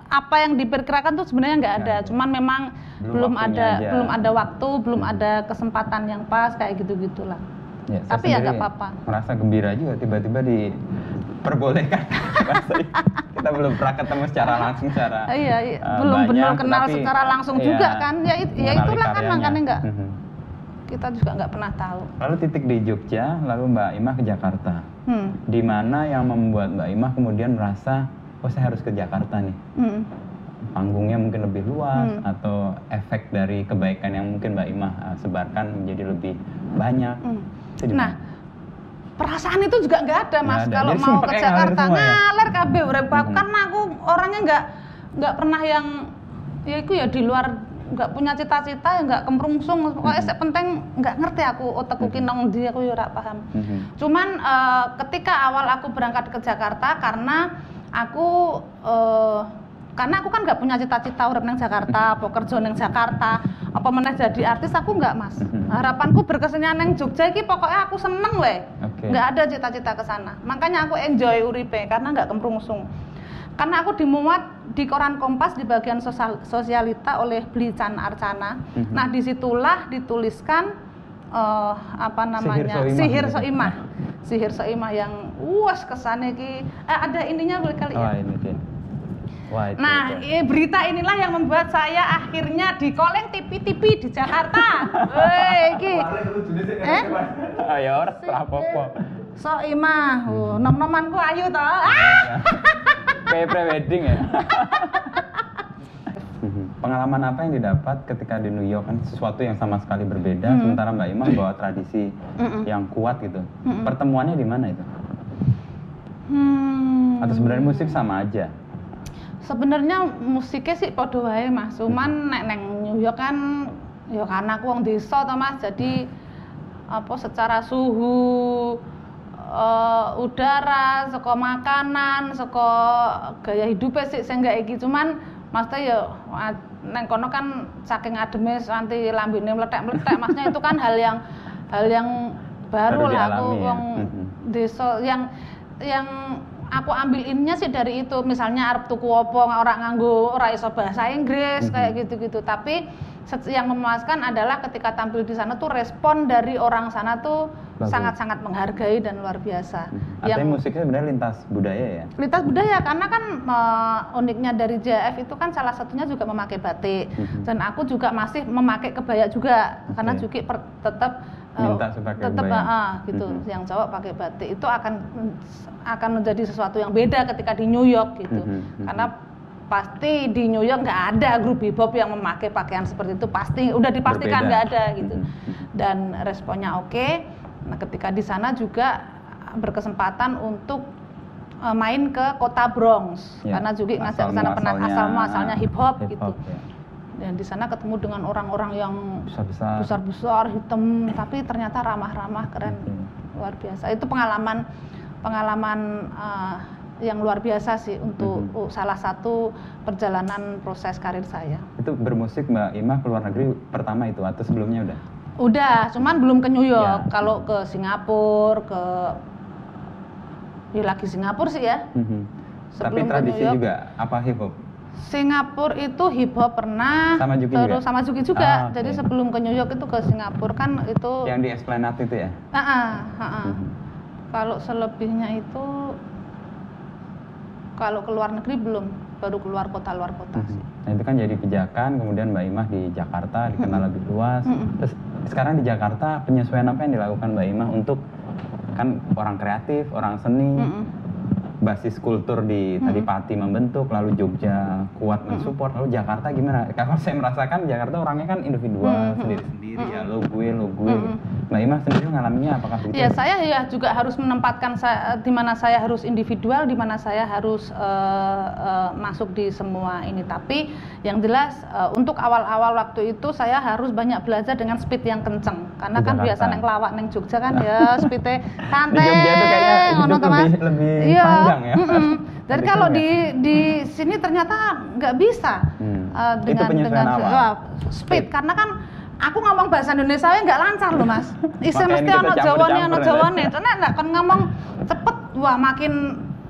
apa yang diperkirakan tuh sebenarnya nggak ada, ada. cuman memang Belum belum ada aja. belum ada waktu, belum ada kesempatan yang pas kayak gitu gitulah. Ya, Tapi ya nggak apa-apa. Merasa gembira juga tiba-tiba diperbolehkan. Kita belum pernah ketemu secara langsung secara iya, iya. eh, belum benar kenal tetapi, secara langsung iya, juga kan. Ya, it- ya itulah kan makanya nggak Mhm. Kita juga nggak pernah tahu. Lalu titik di Jogja, lalu Mbak Imah ke Jakarta. Hmm. Di mana yang membuat Mbak Imah kemudian merasa, oh saya harus ke Jakarta nih. Hmm. Panggungnya mungkin lebih luas Hmm. atau efek dari kebaikan yang mungkin Mbak Imah eh, sebarkan menjadi lebih banyak. Hmm. Nah, perasaan itu juga nggak ada mas ada. kalau Jadi mau ke Jakarta ngalir ya? ngalir kabeh Mhm. karena aku orangnya nggak nggak pernah yang ya itu ya di luar nggak punya cita-cita ya nggak kemrungsung pokoknya Mhm. saya penting nggak ngerti aku otakku Mhm. kinong di aku ya ora paham Mhm. Cuman eh, ketika awal aku berangkat ke Jakarta karena aku eh, karena aku kan nggak punya cita-cita urip nang Jakarta, apa kerja nang Jakarta, apa meneh jadi artis aku nggak mas. Mhm. Harapanku berkesenian nang Jogja iki pokoknya aku seneng weh. Nggak ada cita-cita ke sana. Makanya aku enjoy uripe karena nggak kemrungsung. Karena aku dimuat di koran Kompas di bagian sosial, sosialita oleh Blican Arcana. Mhm. Nah di situlah dituliskan eh, apa namanya sihir soimah sihir soimah yang uas kesane ki eh, ada ininya boleh kali ya ini dia. Wah itu. nah itu. eh, berita inilah yang membuat saya akhirnya dikoleng TV-TV di Jakarta Woi iki eh Ayo orang apa-apa. soimah oh, nom-nomanku ayu toh ah! Kayak pre-wedding ya. Mhm. Pengalaman apa yang didapat ketika di New York kan sesuatu yang sama sekali berbeda, Hmm. sementara Mbak Imah bawa tradisi Mm-mm. yang kuat gitu. Mm-mm. Pertemuannya di mana itu? Hmm. Atau sebenarnya musik sama aja? sebenarnya musiknya sih podo wae mas cuman nek neng New York kan ya karena aku wong desa to mas jadi apa secara suhu eh, udara saka makanan saka gaya hidupnya sih saya nggak iki cuman maksudnya ya neng kono kan saking ademe nanti lambene meletek-meletek maksudnya itu kan hal yang hal yang baru, Baru lah aku ya. wong Mhm. desa yang yang aku ambil ininya sih dari itu misalnya arep tuku opo orang nganggo ora iso bahasa Inggris Mhm. kayak gitu-gitu tapi yang memuaskan adalah ketika tampil di sana tuh respon dari orang sana tuh sangat-sangat menghargai dan luar biasa. Hmm. Artinya musiknya sebenarnya lintas budaya ya? lintas budaya karena kan eh, uniknya dari JF itu kan salah satunya juga memakai batik Mhm. dan aku juga masih memakai kebaya juga karena Oke. juga per- tetap tetap ah, gitu Mhm. yang cowok pakai batik itu akan akan menjadi sesuatu yang beda ketika di New York gitu Mhm, mhm. karena pasti di New York nggak ada grup hip hop yang memakai pakaian seperti itu pasti udah dipastikan nggak ada gitu mhm. dan responnya oke nah ketika di sana juga berkesempatan untuk eh, main ke kota Bronx Ya, karena juga asal ke sana pernah asal muasalnya hip hop hip gitu ya. dan di sana ketemu dengan orang-orang yang Besar-besar. besar-besar hitam tapi ternyata ramah-ramah keren Oke. luar biasa itu pengalaman pengalaman eh, yang luar biasa sih untuk Mhm. uh, salah satu perjalanan proses karir saya Itu bermusik Mbak Ima ke luar negeri pertama itu atau sebelumnya udah? Udah, cuman belum ke New York. Ya. Kalau ke Singapura, ke ya lagi Singapura sih ya. Mhm. Tapi Sebelum ke tradisi York. juga apa hip hop? Singapura itu hip hop pernah, Sama Juki terus juga? sama Juki juga. Ah, oke. Jadi sebelum ke New York itu ke Singapura kan itu. Yang di Esplanade itu ya? Ah, ah, ah, ah. Mhm. Kalau selebihnya itu kalau ke luar negeri belum, baru keluar kota luar kota sih. Nah itu kan jadi pijakan, kemudian Mbak Imah di Jakarta dikenal lebih luas. Mm-mm. Terus sekarang di Jakarta penyesuaian apa yang dilakukan Mbak Imah untuk kan orang kreatif, orang seni, Mm-mm. Basis kultur di tadi Pati membentuk, lalu Jogja kuat mensupport, lalu Jakarta gimana? Kalau saya merasakan Jakarta orangnya kan individual, sendiri-sendiri ya, lo gue, lo gue. Mm-mm. Mbak Imah sendiri mengalaminya apakah begitu? Ya saya ya juga harus menempatkan saya di mana saya harus individual, di mana saya harus eh, eh, masuk di semua ini. Tapi yang jelas eh, untuk awal-awal waktu itu saya harus banyak belajar dengan speed yang kenceng. Karena kan biasa neng kelawak neng Jogja kan ya speednya santai. Di Jogja kayaknya tuh, Mas. lebih- lebih Iya, panjang ya. mm-mm. Dan Lebih kalau di di sini ternyata nggak bisa Hmm. Itu dengan dengan awal. wah, speed karena kan aku ngomong bahasa Indonesia ya nggak lancar loh mas. Isi mesti ono campur-campur Jawane ya. Jawane. Karena nggak kan ngomong cepet wah makin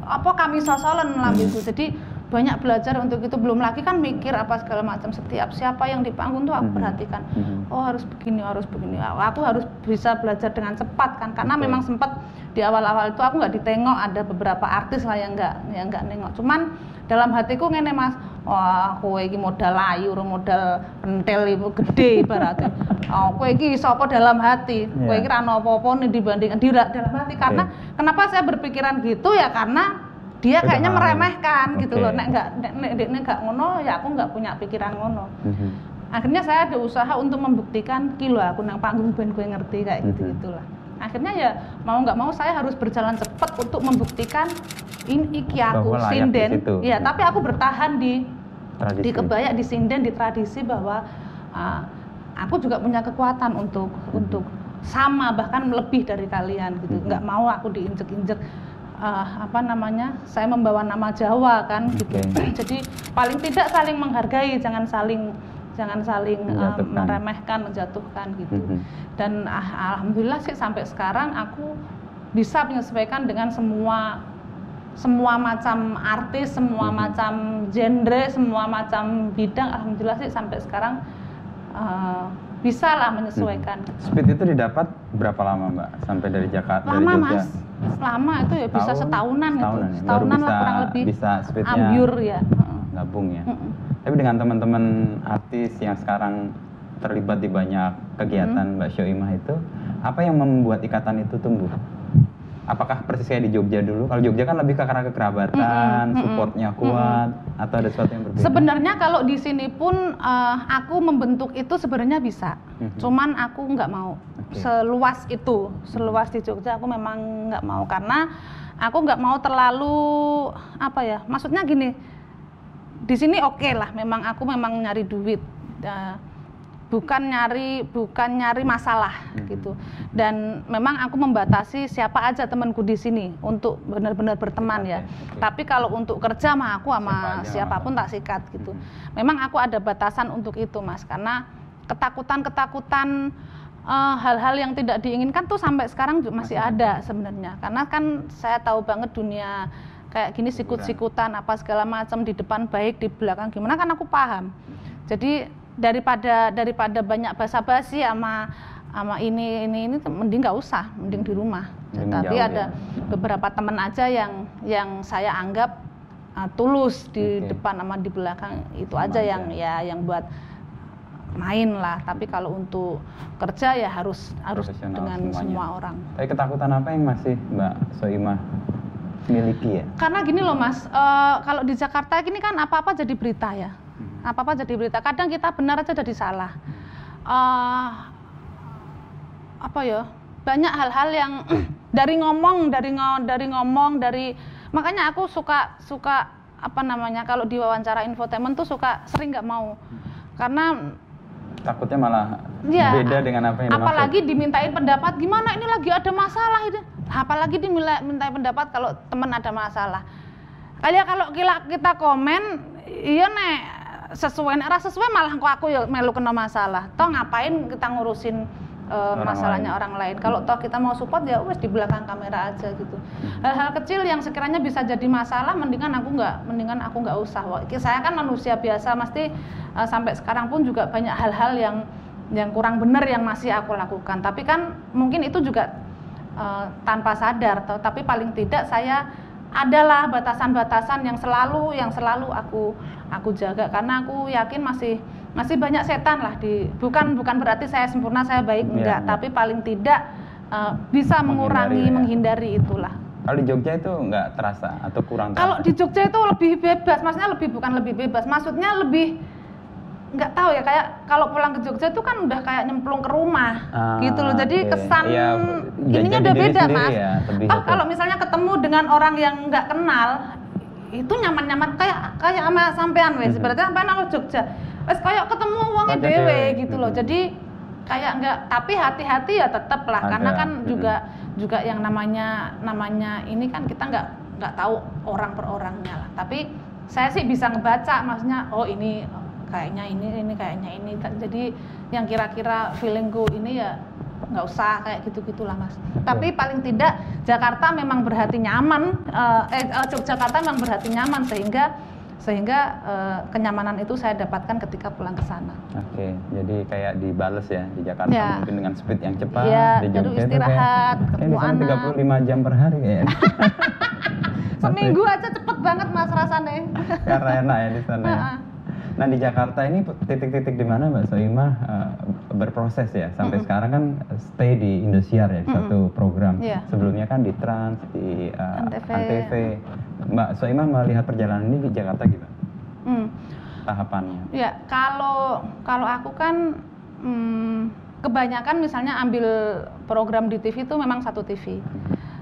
apa kami sosolan lah Hmm. gitu. Jadi banyak belajar untuk itu. Belum lagi kan mikir apa segala macam. Setiap siapa yang di panggung tuh aku Mhm. perhatikan. Mhm. oh harus begini harus begini. Aku harus bisa belajar dengan cepat kan. Karena Betul. memang sempat di awal-awal itu aku nggak ditengok. Ada beberapa artis lah yang nggak yang nggak nengok. Cuman dalam hatiku ngene mas. Wah kowe iki modal layu modal pentel ibu gede ibaratnya. Oh kowe iki sapa dalam hati? Kowe Iya. iki ra ono apa-apa nih dibandingkan di dalam hati. Karena kenapa saya berpikiran gitu? Ya karena dia kayaknya meremehkan gitu Oke. loh nek nggak nek nek nek nggak ngono ya aku nggak punya pikiran ngono Mhm. akhirnya saya ada usaha untuk membuktikan kilo aku nang panggung ben gue ngerti kayak Mhm. gitu gitulah akhirnya ya mau nggak mau saya harus berjalan cepat untuk membuktikan ini iki aku Bahwa sinden ya tapi aku bertahan di Tradisi. di kebaya di sinden di tradisi bahwa ah, aku juga punya kekuatan untuk untuk sama bahkan lebih dari kalian gitu Mhm. nggak mau aku diinjek-injek ah, apa namanya saya membawa nama Jawa kan gitu Oke. jadi paling tidak saling menghargai jangan saling jangan saling Menjatuhkan. meremehkan menjatuhkan gitu Mhm. dan ah, alhamdulillah sih sampai sekarang aku bisa menyesuaikan dengan semua semua macam artis, semua Mhm. macam genre, semua macam bidang. Alhamdulillah sih sampai sekarang uh, bisa lah menyesuaikan. Speed itu didapat berapa lama Mbak? Sampai dari Jakarta Lama dari Jogja? mas, lama itu ya bisa Setahun? setahunan, Setahunan itu, ya? Setahunan lah bisa- kurang lebih. bisa speednya ambiur ya. Gabung ya. Mm-mm. Tapi dengan teman-teman artis yang sekarang terlibat di banyak kegiatan Hmm. Mbak Syoimah itu, apa yang membuat ikatan itu tumbuh? Apakah persis kayak di Jogja dulu? Kalau Jogja kan lebih ke karena kekerabatan, Mm-mm, mm-mm, supportnya kuat, atau ada sesuatu yang berbeda? Sebenarnya kalau di sini pun eh, aku membentuk itu sebenarnya bisa, Mhm. cuman aku nggak mau Oke. seluas itu, seluas di Jogja aku memang nggak mau karena aku nggak mau terlalu apa ya, maksudnya gini, di sini oke lah, memang aku memang nyari duit, eh, bukan nyari bukan nyari masalah Mhm. gitu, dan memang aku membatasi siapa aja temanku di sini untuk benar-benar berteman ya. Oke. Tapi kalau untuk kerja mah aku Siapa sama aja, siapa pun tak sikat gitu. Mhm. Memang aku ada batasan untuk itu mas, karena ketakutan-ketakutan eh, hal-hal yang tidak diinginkan tuh sampai sekarang juga masih Masih ada sebenarnya. Karena kan saya tahu banget dunia kayak gini sikut-sikutan apa segala macam di depan baik di belakang gimana kan aku paham. Jadi daripada daripada banyak basa-basi sama sama ini ini ini mending nggak usah mending di rumah Mending tapi jauh, ada ya. beberapa teman aja yang yang saya anggap uh, tulus di Oke. depan sama di belakang itu Sama aja aja. yang ya yang buat main lah tapi kalau untuk kerja ya harus harus dengan semuanya. semua orang Tapi ketakutan apa yang masih Mbak Soimah miliki ya? karena gini loh mas eh, kalau di Jakarta ini kan apa apa jadi berita ya apa apa jadi berita. Kadang kita benar aja jadi salah. Eh, apa ya? Banyak hal-hal yang dari ngomong dari ngo- dari ngomong dari makanya aku suka suka apa namanya kalau di wawancara infotainment tuh suka sering nggak mau. Karena Takutnya malah Ya, beda dengan apa yang dimaksud. apalagi dimintain pendapat gimana ini lagi ada masalah itu apalagi dimintain pendapat kalau teman ada masalah. Kayak kalau kita komen iya nek sesuai nek ra sesuai malah kok aku ya melu kena masalah. Toh ngapain kita ngurusin eh, Orang masalahnya lain. orang lain? Kalau toh kita mau support ya wes di belakang kamera aja gitu. Hal-hal kecil yang sekiranya bisa jadi masalah mendingan aku nggak mendingan aku nggak usah. Saya kan manusia biasa mesti eh, sampai sekarang pun juga banyak hal-hal yang yang kurang benar yang masih aku lakukan. Tapi kan mungkin itu juga eh, tanpa sadar toh. tapi paling tidak saya adalah batasan-batasan yang selalu yang selalu aku aku jaga karena aku yakin masih masih banyak setan lah di bukan bukan berarti saya sempurna saya baik Iya, enggak iya. tapi paling tidak eh, bisa mengurangi Menghindari, ya. menghindari itulah Kalau di Jogja itu nggak terasa atau kurang terasa? kalau di Jogja itu lebih bebas, maksudnya lebih bukan lebih bebas, maksudnya lebih nggak tahu ya kayak kalau pulang ke Jogja itu kan udah kayak nyemplung ke rumah Ah, gitu loh. Jadi oke. kesan Iya, ininya udah beda mas. ya, Oh, kalau misalnya ketemu dengan orang yang nggak kenal itu nyaman-nyaman kayak kayak sama sampean wes. Mhm. Berarti sampean aku Jogja. Wes kayak ketemu Kayak dewe gitu loh. Mhm. Jadi kayak nggak tapi hati-hati ya tetap lah karena Ada, kan mhm. juga juga yang namanya namanya ini kan kita nggak nggak tahu orang per orangnya lah tapi saya sih bisa ngebaca maksudnya oh ini kayaknya ini ini kayaknya ini jadi yang kira-kira feelingku ini ya nggak usah kayak gitu gitulah mas tapi paling tidak Jakarta memang berhati nyaman eh, eh Yogyakarta memang berhati nyaman sehingga sehingga eh, kenyamanan itu saya dapatkan ketika pulang ke sana Oke, jadi kayak dibales ya di Jakarta Ya. mungkin dengan speed yang cepat, Iya, di Jogja itu istirahat, kayak, ketemu anak. 35 jam per hari kayaknya. seminggu aja cepet banget mas rasanya Karena enak ya di sana. ya. Nah di Jakarta ini titik-titik di mana Mbak Soimah eh, berproses ya sampai sekarang kan stay di Indosiar ya di satu program. Iya. Sebelumnya kan di Trans, di eh, Antv. Antv. Mbak Soimah melihat perjalanan ini di Jakarta gimana? Hmm. Tahapannya. Ya, kalau kalau aku kan hmm, kebanyakan misalnya ambil program di TV itu memang satu TV.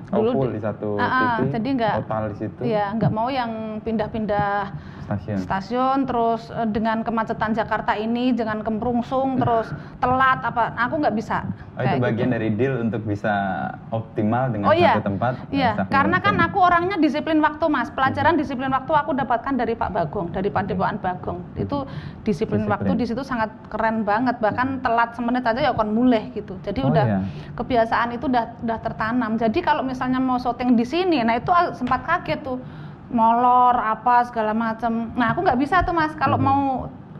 Oh Dulu full di- di satu Ah, ah, TV, jadi nggak- total di situ Ya, nggak mau yang pindah-pindah stasiun. stasiun terus eh, dengan kemacetan Jakarta ini dengan kemrungsung terus telat apa aku nggak bisa Oh itu kayak bagian gitu. dari deal untuk bisa optimal dengan Oh iya, satu tempat. iya. Karena kan aku orangnya disiplin waktu, mas. Pelajaran disiplin waktu aku dapatkan dari Pak Bagong, dari Padepokan Bagong. Itu disiplin, Disiplin. waktu di situ sangat keren banget. Bahkan telat semenit aja ya kon mulai gitu. Jadi Oh udah iya. kebiasaan itu udah udah tertanam. Jadi kalau misalnya mau syuting di sini, nah itu ah, sempat kaget tuh molor apa segala macam. Nah aku nggak bisa tuh mas. Kalau Mhm. mau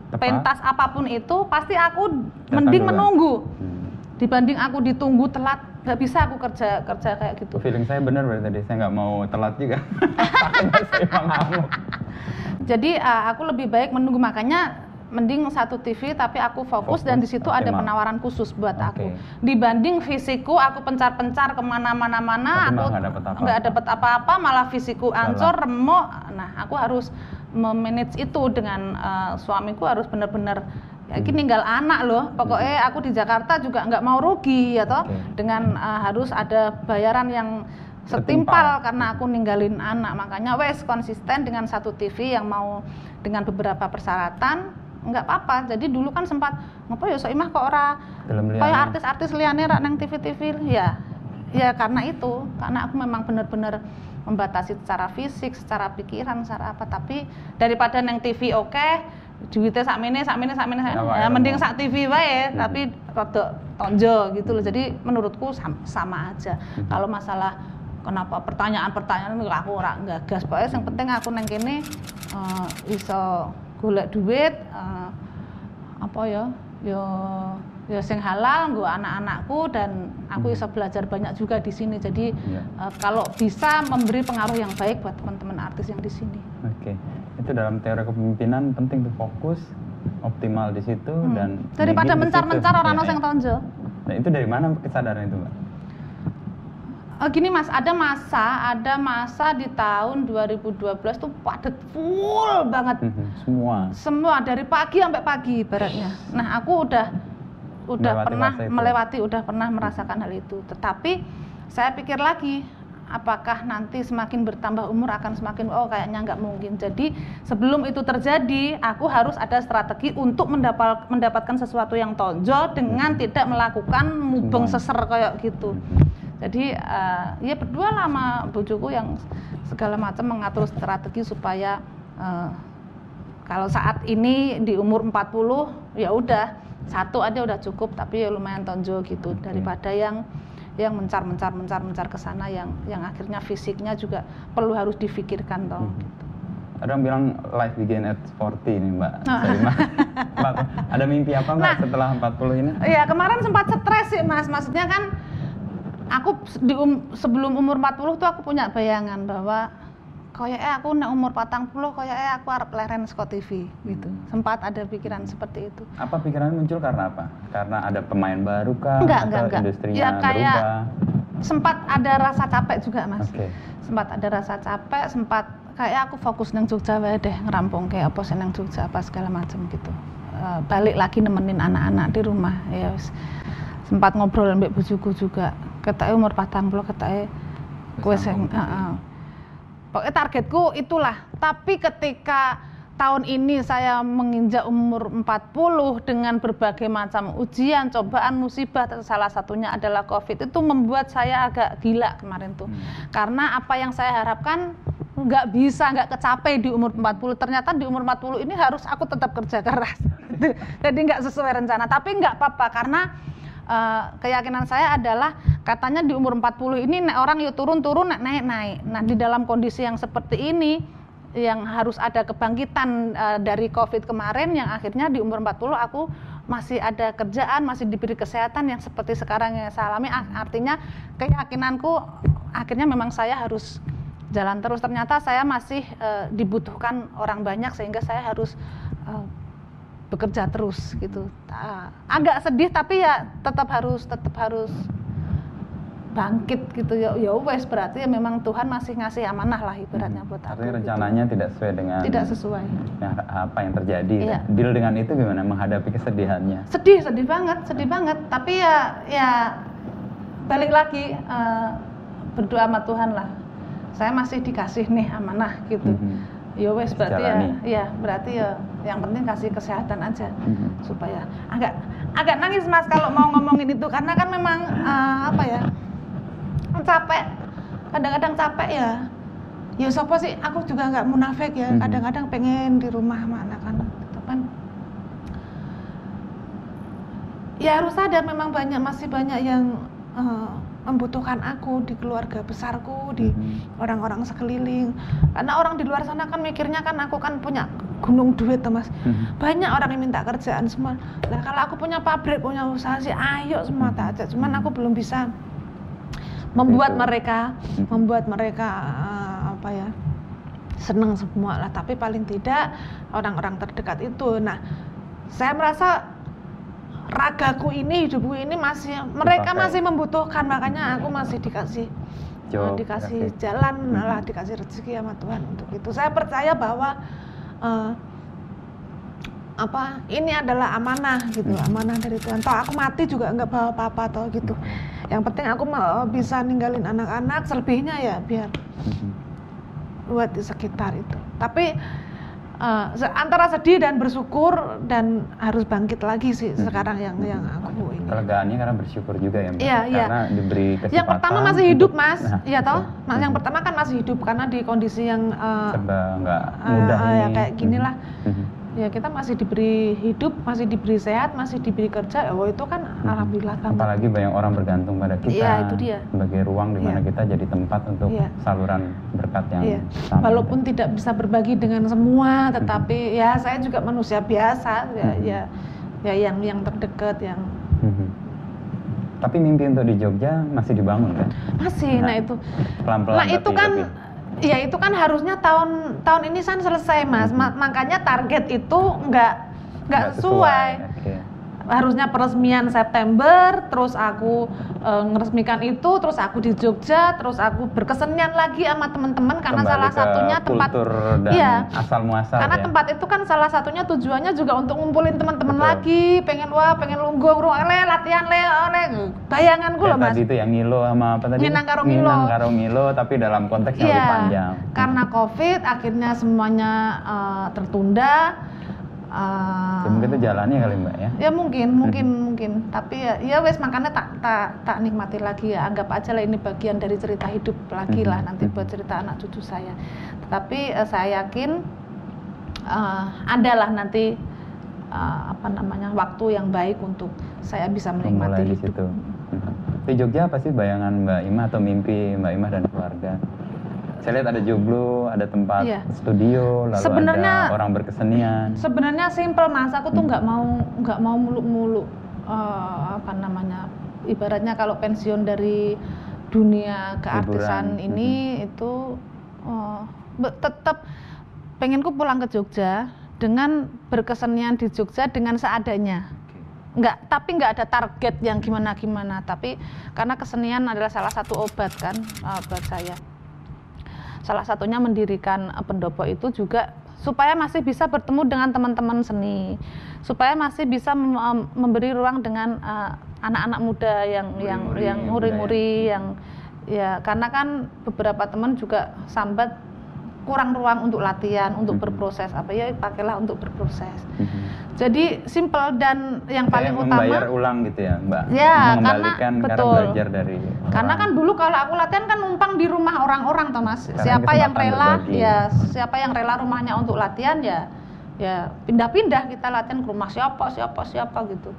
Tepat. pentas apa pun itu pasti aku Datang mending duluan. menunggu Hmm. dibanding aku ditunggu telat nggak bisa aku kerja kerja kayak gitu Feeling saya benar berarti tadi saya nggak mau telat juga. Saya jadi uh, aku lebih baik menunggu makanya mending satu TV tapi aku fokus, Fokus, dan di situ ada penawaran khusus buat Oke. aku dibanding fisikku aku pencar-pencar ke mana-mana mana aku nggak dapet apa-apa. malah fisikku Salah. ancur remuk nah aku harus memanage itu dengan uh, suamiku harus benar-benar ya Hmm. ini tinggal anak loh pokoknya aku di Jakarta juga nggak mau rugi ya toh Oke. dengan uh, harus ada bayaran yang Setimpal. setimpal karena aku ninggalin anak makanya wes konsisten dengan satu TV yang mau dengan beberapa persyaratan nggak apa-apa. Jadi dulu kan sempat ngapa ya soimah kok ora kayak artis-artis liane rak nang TV-TV ya ya karena itu karena aku memang benar-benar membatasi secara fisik secara pikiran secara apa. Tapi daripada neng TV oke duitnya sak mene sak mene sak mene sak mene, ya, ya, mending sak TV wae Hmm. tapi rada tonjo gitu loh. Jadi menurutku sama, sama aja. Hmm. kalau masalah kenapa pertanyaan-pertanyaan aku ora gagas. Pokoknya yang penting aku neng kene eh, iso golek duit eh, apa ya ya ya sing halal nggo anak-anakku dan aku bisa belajar banyak juga di sini jadi Iya. eh, kalau bisa memberi pengaruh yang baik buat teman-teman artis yang di sini Oke, itu dalam teori kepemimpinan penting tuh fokus, optimal di situ Hmm. dan daripada mencar-mencar situ. orang Ya, ono sing ya. tonjo Nah itu dari mana kesadaran itu, mbak? Eh, gini mas, ada masa, ada masa di tahun 2012 tuh padat full banget. Mhm, Semua. Semua dari pagi sampai pagi ibaratnya. Nah aku udah udah Melewati pernah melewati, udah pernah merasakan hal itu. Tetapi saya pikir lagi, apakah nanti semakin bertambah umur akan semakin oh kayaknya nggak mungkin. Jadi sebelum itu terjadi, aku harus ada strategi untuk mendapat mendapatkan sesuatu yang tonjol dengan tidak melakukan mubeng seser kayak gitu. Mhm. Jadi eh, ya berdua lama bojoku yang segala macam mengatur strategi supaya eh, kalau saat ini di umur 40 ya udah satu aja udah cukup tapi ya lumayan tonjol gitu Oke. daripada yang yang mencar mencar mencar mencar ke sana yang yang akhirnya fisiknya juga perlu harus difikirkan toh. Mhm. Ada yang bilang life begin at 40 nih mbak. Mana? Mbak, ada mimpi apa mbak Nah. setelah 40 ini? Iya kemarin sempat stres sih mas, maksudnya kan aku di um- sebelum umur 40 tuh aku punya bayangan bahwa kayaknya aku nek umur patang puluh kayaknya aku arep leren saka TV gitu. Sempat ada pikiran seperti itu. Apa pikiran muncul karena apa? Karena ada pemain baru kah? Enggak, atau enggak, enggak. industrinya Ya, kayak- berubah? Sempat ada rasa capek juga mas. Oke. Sempat ada rasa capek, sempat kayak aku fokus nang Jogja wae deh ngerampung kayak apa sih nang Jogja apa segala macam gitu. Eh, balik lagi nemenin anak-anak di rumah ya. Sempat ngobrol mbek bojoku juga. Ketake umur 40 ketake kowe Wis heeh. Pokoknya targetku itulah. Tapi ketika tahun ini saya menginjak umur 40 dengan berbagai macam ujian, cobaan, musibah, salah satunya adalah Covid itu membuat saya agak gila kemarin tuh. Hmm. Karena apa yang saya harapkan nggak bisa, nggak kecapai di umur 40. Ternyata di umur 40 ini harus aku tetap kerja keras. Jadi nggak sesuai rencana. Tapi nggak apa-apa karena eh, keyakinan saya adalah katanya di umur 40 ini orang yuk turun-turun naik-naik. Nah, di dalam kondisi yang seperti ini yang harus ada kebangkitan eh, dari Covid kemarin yang akhirnya di umur 40 aku masih ada kerjaan, masih diberi kesehatan yang seperti sekarang yang saya alami artinya keyakinanku akhirnya memang saya harus jalan terus. Ternyata saya masih eh, dibutuhkan orang banyak sehingga saya harus bekerja terus gitu. Ah, agak sedih tapi ya tetap harus tetap harus bangkit gitu ya ya wes berarti ya memang Tuhan masih ngasih amanah lah ibaratnya buat aku. Artinya gitu. rencananya tidak sesuai dengan tidak sesuai. apa yang terjadi. Iya. Deal dengan itu gimana menghadapi kesedihannya? Sedih, sedih banget, sedih banget. Tapi ya ya balik lagi eh, berdoa sama Tuhan lah. Saya masih dikasih nih amanah gitu. Mhm. Ya wes berarti ya, ya berarti ya yang penting kasih kesehatan aja Mhm. supaya agak agak nangis mas kalau mau ngomongin itu. Karena kan memang eh, apa ya capek. Kadang-kadang capek ya. Ya sopo sih aku juga nggak munafik ya. Mhm. kadang-kadang pengen di rumah sama anak-anak gitu kan. Ya harus sadar memang banyak masih banyak yang eh, membutuhkan aku di keluarga besarku di Mhm. orang-orang sekeliling. Karena orang di luar sana kan mikirnya kan aku kan punya gunung duit tuh mas. Mhm. banyak orang yang minta kerjaan semua. Lah kalau aku punya pabrik punya usaha sih ayo semua tak ajak. Cuman aku belum bisa membuat mereka membuat mereka eh, apa ya seneng semua lah. Tapi paling tidak orang-orang terdekat itu. Nah saya merasa ragaku ini hidupku ini masih mereka Dipakai. masih membutuhkan makanya aku masih dikasih eh, dikasih oke. jalan Mhm. lah dikasih rezeki sama Tuhan untuk itu saya percaya bahwa eh, apa ini adalah amanah gitu Mhm. amanah dari Tuhan toh aku mati juga nggak bawa apa-apa toh gitu yang penting aku mau bisa ninggalin anak-anak selebihnya ya biar Mhm. buat di sekitar itu tapi se- antara sedih dan bersyukur dan harus bangkit lagi sih Mhm. sekarang yang yang aku ini Kelegaannya karena bersyukur juga ya Mbak. Iya, iya. Karena diberi kesempatan. yang pertama masih hidup mas Nah, iya toh mas yang Mhm. pertama kan masih hidup karena di kondisi yang eh, serba nggak eh, mudah eh, ya ini. kayak gini Mhm. Ya kita masih diberi hidup masih diberi sehat masih diberi kerja oh itu kan Mhm. alhamdulillah banget Apalagi banyak orang bergantung pada kita. Iya, itu dia. Sebagai ruang di mana Iya. kita jadi tempat untuk Iya. saluran berkat yang Iya. sama. Walaupun tidak bisa berbagi dengan semua, tetapi ya saya juga manusia biasa, ya, Mhm. ya, ya yang yang terdekat, yang Mhm. Tapi mimpi untuk di Jogja masih dibangun kan? Masih, nah, itu. Pelan-pelan. Nah itu kan, ya itu kan harusnya tahun tahun ini kan selesai mas. Ma- makanya target itu nggak nggak sesuai. Oke. Harusnya peresmian September, terus aku eh, ngeresmikan itu, terus aku di Jogja, terus aku berkesenian lagi sama teman-teman karena Kembali salah ke satunya tempat dan Iya. asal muasal karena ya. tempat itu kan salah satunya tujuannya juga untuk ngumpulin teman-teman lagi, pengen wah, pengen lungguh, le latihan le, le, bayanganku Kayak loh mas. tadi itu yang ngilo sama apa tadi? Minang karo ngilo. Minang karo ngilo, tapi dalam konteks yang lebih panjang. Iya, karena COVID akhirnya semuanya eh, tertunda. Eh, Ya, mungkin itu jalannya kali mbak ya. ya mungkin, mungkin, mungkin. Tapi ya, ya wes makanya tak tak tak nikmati lagi ya. Anggap aja lah ini bagian dari cerita hidup lagi lah Mhm, nanti buat cerita anak cucu saya. Tetapi eh, saya yakin eh, adalah nanti eh, apa namanya waktu yang baik untuk saya bisa menikmati Memulai di situ. Mhm. Di Jogja apa sih bayangan Mbak Ima atau mimpi Mbak Ima dan keluarga? Saya lihat ada joglo, ada tempat Iya. studio, lalu Sebenarnya- ada orang berkesenian. Sebenarnya simple mas, aku tuh Hmm. nggak mau nggak mau muluk-muluk eh, apa namanya, ibaratnya kalau pensiun dari dunia keartisan Hiburan, ini itu eh, be- tetap pengenku pulang ke Jogja dengan berkesenian di Jogja dengan seadanya. Nggak, tapi nggak ada target yang gimana-gimana. Tapi karena kesenian adalah salah satu obat kan eh, buat saya salah satunya mendirikan eh, pendopo itu juga supaya masih bisa bertemu dengan teman-teman seni, supaya masih bisa em, memberi ruang dengan eh, anak-anak muda yang yang Muri-muri, yang yang muri-muri yang ya karena kan beberapa teman juga sambat kurang ruang untuk latihan, untuk Mhm. berproses apa ya pakailah untuk berproses. Mhm. Jadi simple dan yang paling Kayak utama membayar ulang gitu ya Mbak? Ya, karena- karena, betul. belajar dari Karena orang. kan dulu kalau aku latihan kan numpang di rumah orang-orang Thomas. Sekarang siapa yang rela berbagi. ya siapa yang rela rumahnya untuk latihan ya ya pindah-pindah kita latihan ke rumah siapa siapa siapa gitu.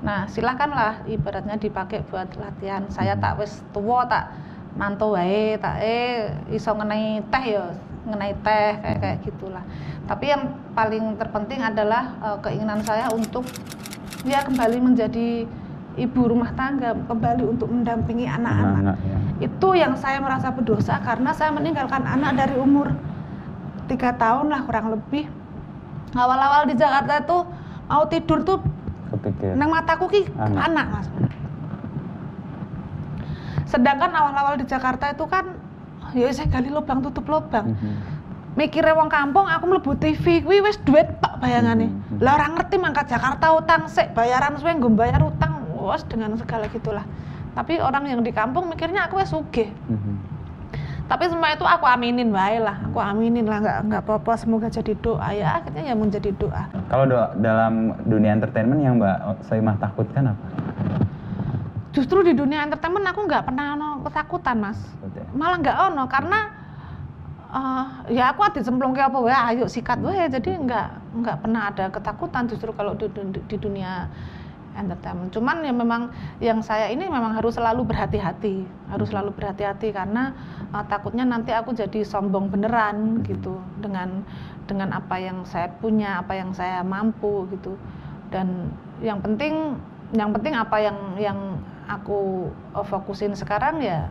Nah, silakanlah ibaratnya dipakai buat latihan. Saya Hmm. tak wis tua tak mantu wae tak eh iso ngenai teh ya ngenai teh kayak kayak gitulah. Tapi yang paling terpenting adalah eh, keinginan saya untuk ya kembali menjadi ibu rumah tangga, kembali untuk mendampingi anak-anak ya. itu yang saya merasa berdosa karena saya meninggalkan anak dari umur tiga tahun lah kurang lebih awal-awal di Jakarta itu mau tidur tuh Kepikir. nang mataku ki Anak. anak mas sedangkan awal-awal di Jakarta itu kan ya saya gali lubang tutup lubang Mhm. mikirnya wong kampung aku mlebu TV kuwi wis duit tok bayangane. Mhm. Lah orang ngerti mangkat Jakarta utang sik bayaran suwe nggo bayar utang wes dengan segala gitulah. Tapi orang yang di kampung mikirnya aku wis sugih. Mhm. Tapi semua itu aku aminin wae lah, aku aminin lah nggak nggak apa-apa semoga jadi doa ya akhirnya ya menjadi doa. Kalau do- dalam dunia entertainment yang Mbak Soimah takutkan apa? Justru di dunia entertainment aku nggak pernah ono ketakutan mas, ya? malah nggak ono karena eh, ya aku ada cemplung kayak apa wae ayo sikat. Wae jadi nggak nggak pernah ada ketakutan justru kalau di, di- di dunia entertainment. Cuman ya memang yang saya ini memang harus selalu berhati-hati harus selalu berhati-hati karena eh, takutnya nanti aku jadi sombong beneran gitu dengan dengan apa yang saya punya apa yang saya mampu gitu. Dan yang penting yang penting apa yang yang aku eh, fokusin sekarang ya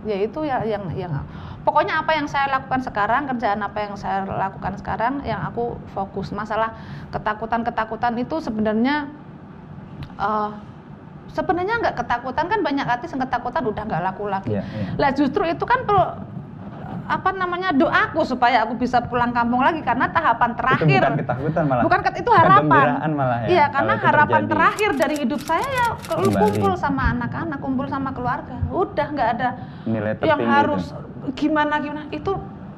yaitu ya yang yang pokoknya apa yang saya lakukan sekarang kerjaan apa yang saya lakukan sekarang yang aku fokus masalah ketakutan ketakutan itu sebenarnya eh, sebenarnya nggak ketakutan kan banyak artis yang ketakutan udah nggak laku lagi Iya, iya. lah justru itu kan perlu apa namanya doaku supaya aku bisa pulang kampung lagi karena tahapan terakhir Itu bukan ketakutan malah. bukan ket- itu harapan malah ya. iya karena harapan terjadi. terakhir dari hidup saya ya ke- Kembali. kumpul sama anak-anak kumpul sama keluarga udah nggak ada Nilai yang harus itu. gimana gimana itu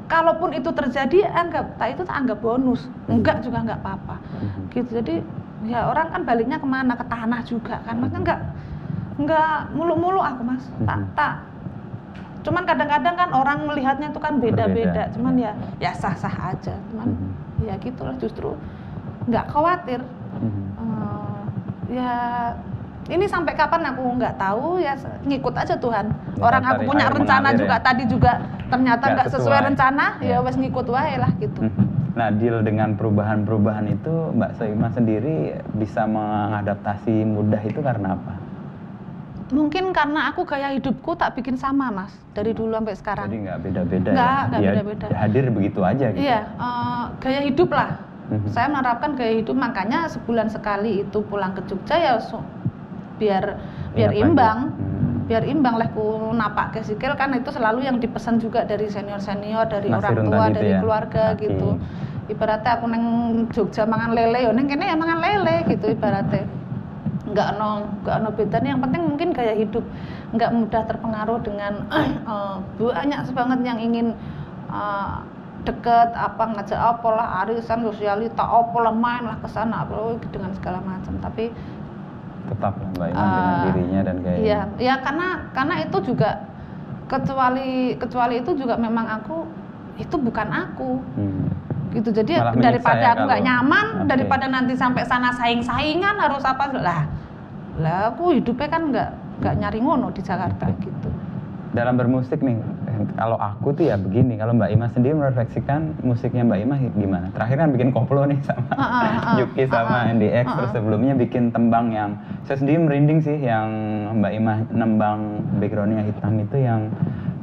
kalaupun itu terjadi anggap tak itu tak anggap bonus enggak juga nggak apa-apa Mhm. gitu jadi ya orang kan baliknya ke mana ke tanah juga kan maksudnya nggak nggak mulu-mulu aku mas tak tak cuman kadang-kadang kan orang melihatnya itu kan beda-beda cuman ya. ya sah-sah aja cuman Mhm. ya gitulah justru nggak khawatir Mhm. Eh, ya ini sampai kapan aku nggak tahu ya ngikut aja Tuhan Ya, orang aku punya rencana juga ya. tadi juga ternyata Nggak sesuai rencana Ya. ya wes ngikut wae lah gitu Mhm. Nah, deal dengan perubahan-perubahan itu Mbak Soimah sendiri bisa mengadaptasi mudah itu karena apa? Mungkin karena aku gaya hidupku tak bikin sama mas dari dulu sampai sekarang Jadi nggak beda-beda Nggak, ya. nggak Dia beda-beda. Hadir begitu aja gitu. iya eh, gaya hidup lah Mhm. saya menerapkan gaya hidup makanya sebulan sekali itu pulang ke Jogja ya su- biar biar Iya, imbang. Hmm. biar imbang lah ku napak ke sikil kan itu selalu yang dipesan juga dari senior senior dari orang Nasirun tua dari ya, keluarga kaki. gitu ibaratnya aku neng Jogja mangan lele yo neng kene ya mangan lele gitu ibaratnya nggak no nggak no bedanya yang penting mungkin gaya hidup nggak mudah terpengaruh dengan eh, banyak banget yang ingin eh, deket apa ngajak apa lah arisan sosialita apa lah main lah ke sana apa dengan segala macam tapi Tetap Mbak Iman dengan Eh, dirinya dan gaya. Iya, ya karena karena itu juga kecuali kecuali itu juga memang aku itu bukan aku Hmm. Gitu jadi Malah daripada ya aku nggak nyaman Oke. daripada nanti sampai sana saing-saingan harus apa lah lah aku hidupnya kan nggak nggak nyari ngono di Jakarta gitu Dalam bermusik nih, kalau aku tuh ya begini, kalau Mbak Ima sendiri merefleksikan musiknya Mbak Ima gimana? Terakhir kan bikin koplo nih sama Ah, ah, ah. Juki sama ah. NDX, Ah, terus ah. sebelumnya bikin tembang yang saya sendiri merinding sih, yang Mbak Ima nembang backgroundnya hitam itu yang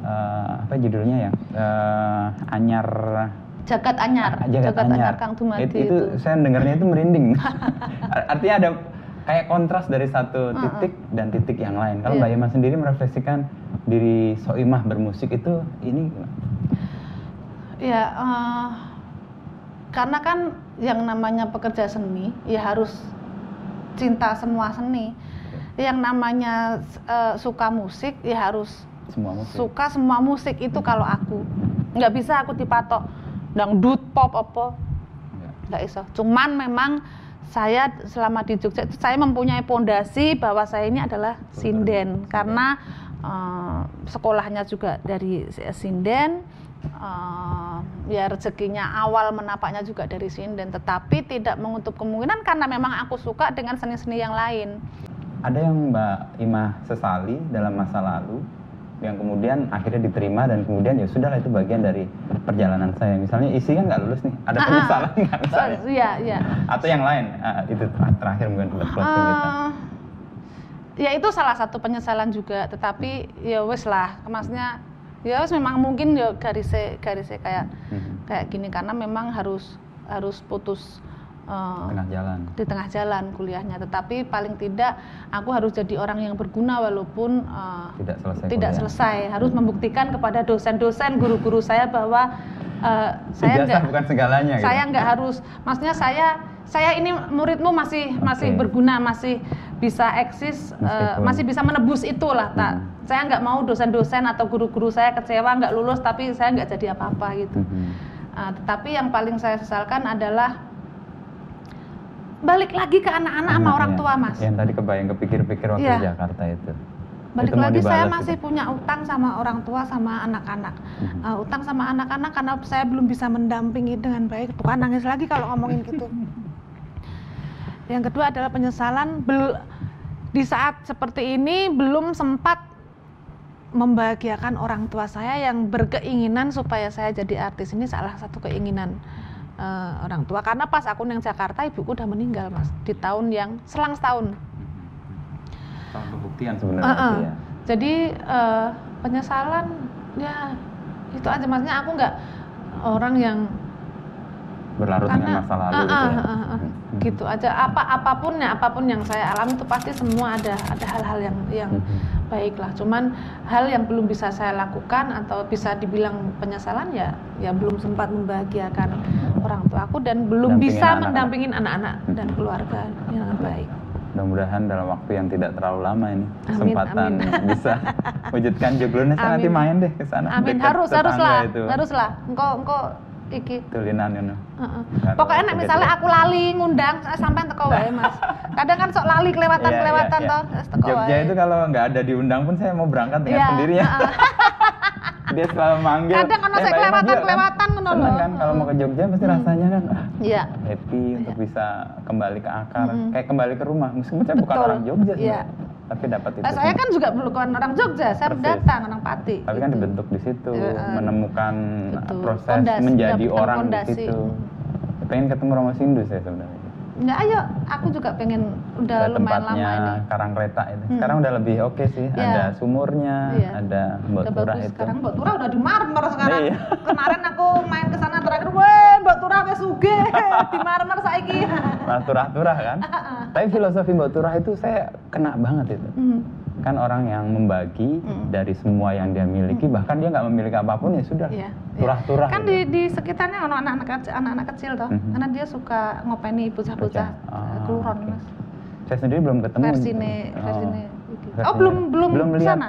eh, apa judulnya ya? Eh, Anyar Jagat Anyar Ah, Jagat, Anyar. Kang Dumadi It- itu, itu, saya dengarnya itu merinding. Artinya ada kayak kontras dari satu titik dan titik yang lain. Kalau Iya. Mbak Ima sendiri merefleksikan diri Soimah bermusik itu ini gimana? ya eh, karena kan yang namanya pekerja seni ya harus cinta semua seni yang namanya eh, suka musik ya harus semua musik. suka semua musik itu kalau aku nggak bisa aku dipatok dangdut pop apa? Ya. nggak iso. Cuman memang saya selama di Jogja itu saya mempunyai pondasi bahwa saya ini adalah sinden. Karena eh, sekolahnya juga dari sinden eh, ya rezekinya awal menapaknya juga dari sinden. Tetapi tidak menutup kemungkinan karena memang aku suka dengan seni-seni yang lain. Ada yang Mbak Ima sesali dalam masa lalu yang kemudian akhirnya diterima dan kemudian ya sudahlah itu bagian dari perjalanan saya. Misalnya isi kan nggak lulus nih, ada Ah, ah. penyesalan nggak misalnya? Iya iya Atau yang lain? Ah, itu ter- terakhir mungkin buat closing kita. Eh, ya itu salah satu penyesalan juga tetapi ya wes lah maksudnya ya wes memang mungkin ya garisnya garisnya kayak Mhm. kayak gini karena memang harus harus putus eh, Tengah jalan. di tengah jalan kuliahnya tetapi paling tidak aku harus jadi orang yang berguna walaupun eh, Tidak selesai. tidak kuliah. selesai harus membuktikan kepada dosen-dosen guru-guru saya bahwa eh, saya enggak bukan segalanya. gitu. saya nggak harus maksudnya saya saya ini muridmu masih masih Oke. berguna masih bisa eksis Meskipun- masih bisa menebus itulah tak Hmm. saya nggak mau dosen-dosen atau guru-guru saya kecewa nggak lulus tapi saya nggak jadi apa-apa gitu Mhm. Ah, tetapi yang paling saya sesalkan adalah balik lagi ke anak-anak sama Anak orang ya. tua mas Yang tadi kebayang kepikir-pikir waktu Iya. di Jakarta itu. balik Itu lagi saya masih itu. punya utang sama orang tua sama anak-anak. Uh, utang sama anak-anak karena saya belum bisa mendampingi dengan baik bukan nangis lagi kalau ngomongin gitu yang kedua adalah penyesalan bel- di saat seperti ini belum sempat membahagiakan orang tua saya yang berkeinginan supaya saya jadi artis ini salah satu keinginan uh, orang tua karena pas aku neng Jakarta ibuku udah meninggal mas di tahun yang selang setahun Tahun pembuktian sebenarnya Uh-uh. itu ya. Jadi eh, penyesalan ya itu aja maksudnya aku nggak orang yang Berlarut dengan masa lalu uh, gitu ya. uh, uh, uh, Mhm. gitu aja apa apa pun ya apa pun yang saya alami itu pasti semua ada ada hal-hal yang yang Mhm. Baik lah cuman hal yang belum bisa saya lakukan atau bisa dibilang penyesalan ya ya belum sempat membahagiakan orang tua aku dan belum Dampingin bisa anak-anak. mendampingin anak-anak dan Mhm. keluarga dengan baik Mudah-mudahan dalam waktu yang tidak terlalu lama ini Amin, kesempatan amin. bisa wujudkan joglonnya saya nanti main deh ke sana. Amin dekat harus harus tetangga lah itu. harus lah engkau engkau iki Tulinan you know. Heeh. Pokoknya nek begitu. misalnya aku lali ngundang, saya sampai teko wae, Mas. Kadang kan sok lali kelewatan Iya, iya, kelewatan iya. toh, terus teko Jogja wae. itu kalau nggak ada diundang pun saya mau berangkat dengan Iya, sendirinya. Dia selalu manggil. Kadang "Eh, saya Mbak Ima, kelewatan- yuk," kan. kelewatan ngono Seneng loh. kan kalau mau ke Jogja pasti rasanya kan ah, Iya. happy untuk bisa kembali ke akar, Mm-mm. kayak kembali ke rumah. Meskipun saya bukan orang Jogja sih, Iya. Tapi dapat itu. Nah, saya kan juga bukan orang Jogja, saya Persis. pendatang, orang Pati. tapi kan gitu. dibentuk di situ, Heeh. menemukan Betul. proses Pondasi, menjadi mendapatkan orang di situ. Pengen ketemu Romo Sindu saya sebenarnya. Ya ayo, aku juga pengen udah Ke lumayan lama ini. Karang Kereta itu. Hmm. Sekarang udah lebih oke sih. Iya. Ada sumurnya, Iya. ada bagus itu. sekarang Mbak Turah udah di marmer sekarang. Iya. Kemarin aku main ke sana terakhir, weh Mbak Turah wes suge di marmer saiki. Malah turah-turah kan. Tapi filosofi Mbak Turah itu saya kena banget itu. Hmm. Kan orang yang membagi Hmm. dari semua yang dia miliki, bahkan dia nggak memiliki apa pun ya sudah. Iya. Turah-turah. Kan gitu. di, di sekitarnya anak-anak kecil, anak-anak kecil toh, Mhm. karena dia suka ngopeni bocah-bocah Bocah. Ah, keluron oke. mas. Saya sendiri belum ketemu. Versi ne, Oh. iki. Versinya. Oh belum belum, belum ke lihat. sana?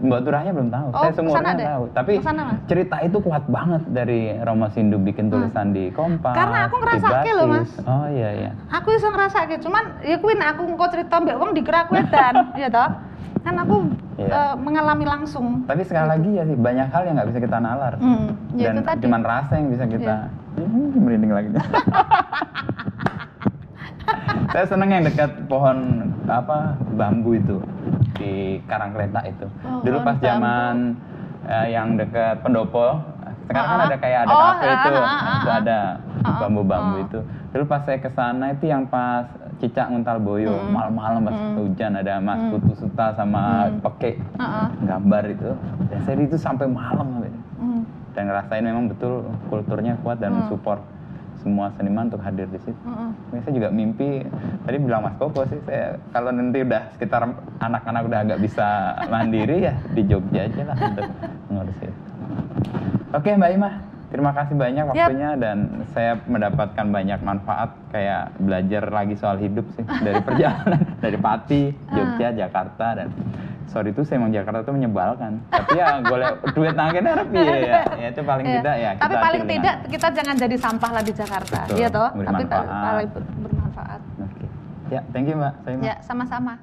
Mbak Turahnya belum tahu. Oh, saya semuanya deh. tahu. Tapi Ke sana, Mas. cerita itu kuat banget dari Romo Sindu bikin tulisan di Kompas. Hmm. Karena aku di ngerasake loh. Mas. Oh iya iya. Aku iso ngrasake, cuman ya kuwi nek aku engko cerita mbek wong dikira aku edan, ya toh? Kan aku Iya. eh, mengalami langsung. Tapi sekali lagi ya sih banyak hal yang nggak bisa kita nalar. Hmm, ya Dan cuman rasa yang bisa kita. Iya. Hmm, merinding lagi. Saya seneng yang dekat pohon apa bambu itu di Karang Kereta itu. Pohon Dulu pas bambu. zaman eh, yang dekat Pendopo, sekarang kan Ah. ada kayak ada Oh, kafe ah, itu, ah, ah, itu ah. ada Ah, bambu-bambu ah. itu. Dulu pas saya ke sana itu yang pas Cicak Nguntal Boyo, Hmm. malam-malam pas Hmm. hujan ada Mas Hmm. Putu Suta sama Hmm. Peke Heeh. gambar itu. Dan saya itu sampai malam Hmm. dan ngerasain memang betul kulturnya kuat dan Hmm. mensupport semua seniman untuk hadir di situ. Heeh. Saya juga mimpi tadi bilang Mas Koko sih saya kalau nanti udah sekitar anak-anak udah agak bisa mandiri ya di Jogja aja lah untuk ngurus itu. Oke Mbak Ima, terima kasih banyak waktunya dan saya mendapatkan banyak manfaat kayak belajar lagi soal hidup sih dari perjalanan dari Pati, Jogja, Jakarta dan sorry itu saya emang Jakarta tuh menyebalkan tapi ya boleh duit nangkin harap iya ya ya itu paling Iya. tidak ya Tapi kita paling hasil tidak dengan- kita jangan jadi sampah lah di Jakarta, Betul, iya toh? Tapi paling ber- bermanfaat. Oke. Ya, thank you Mbak. Saya Ya, sama-sama.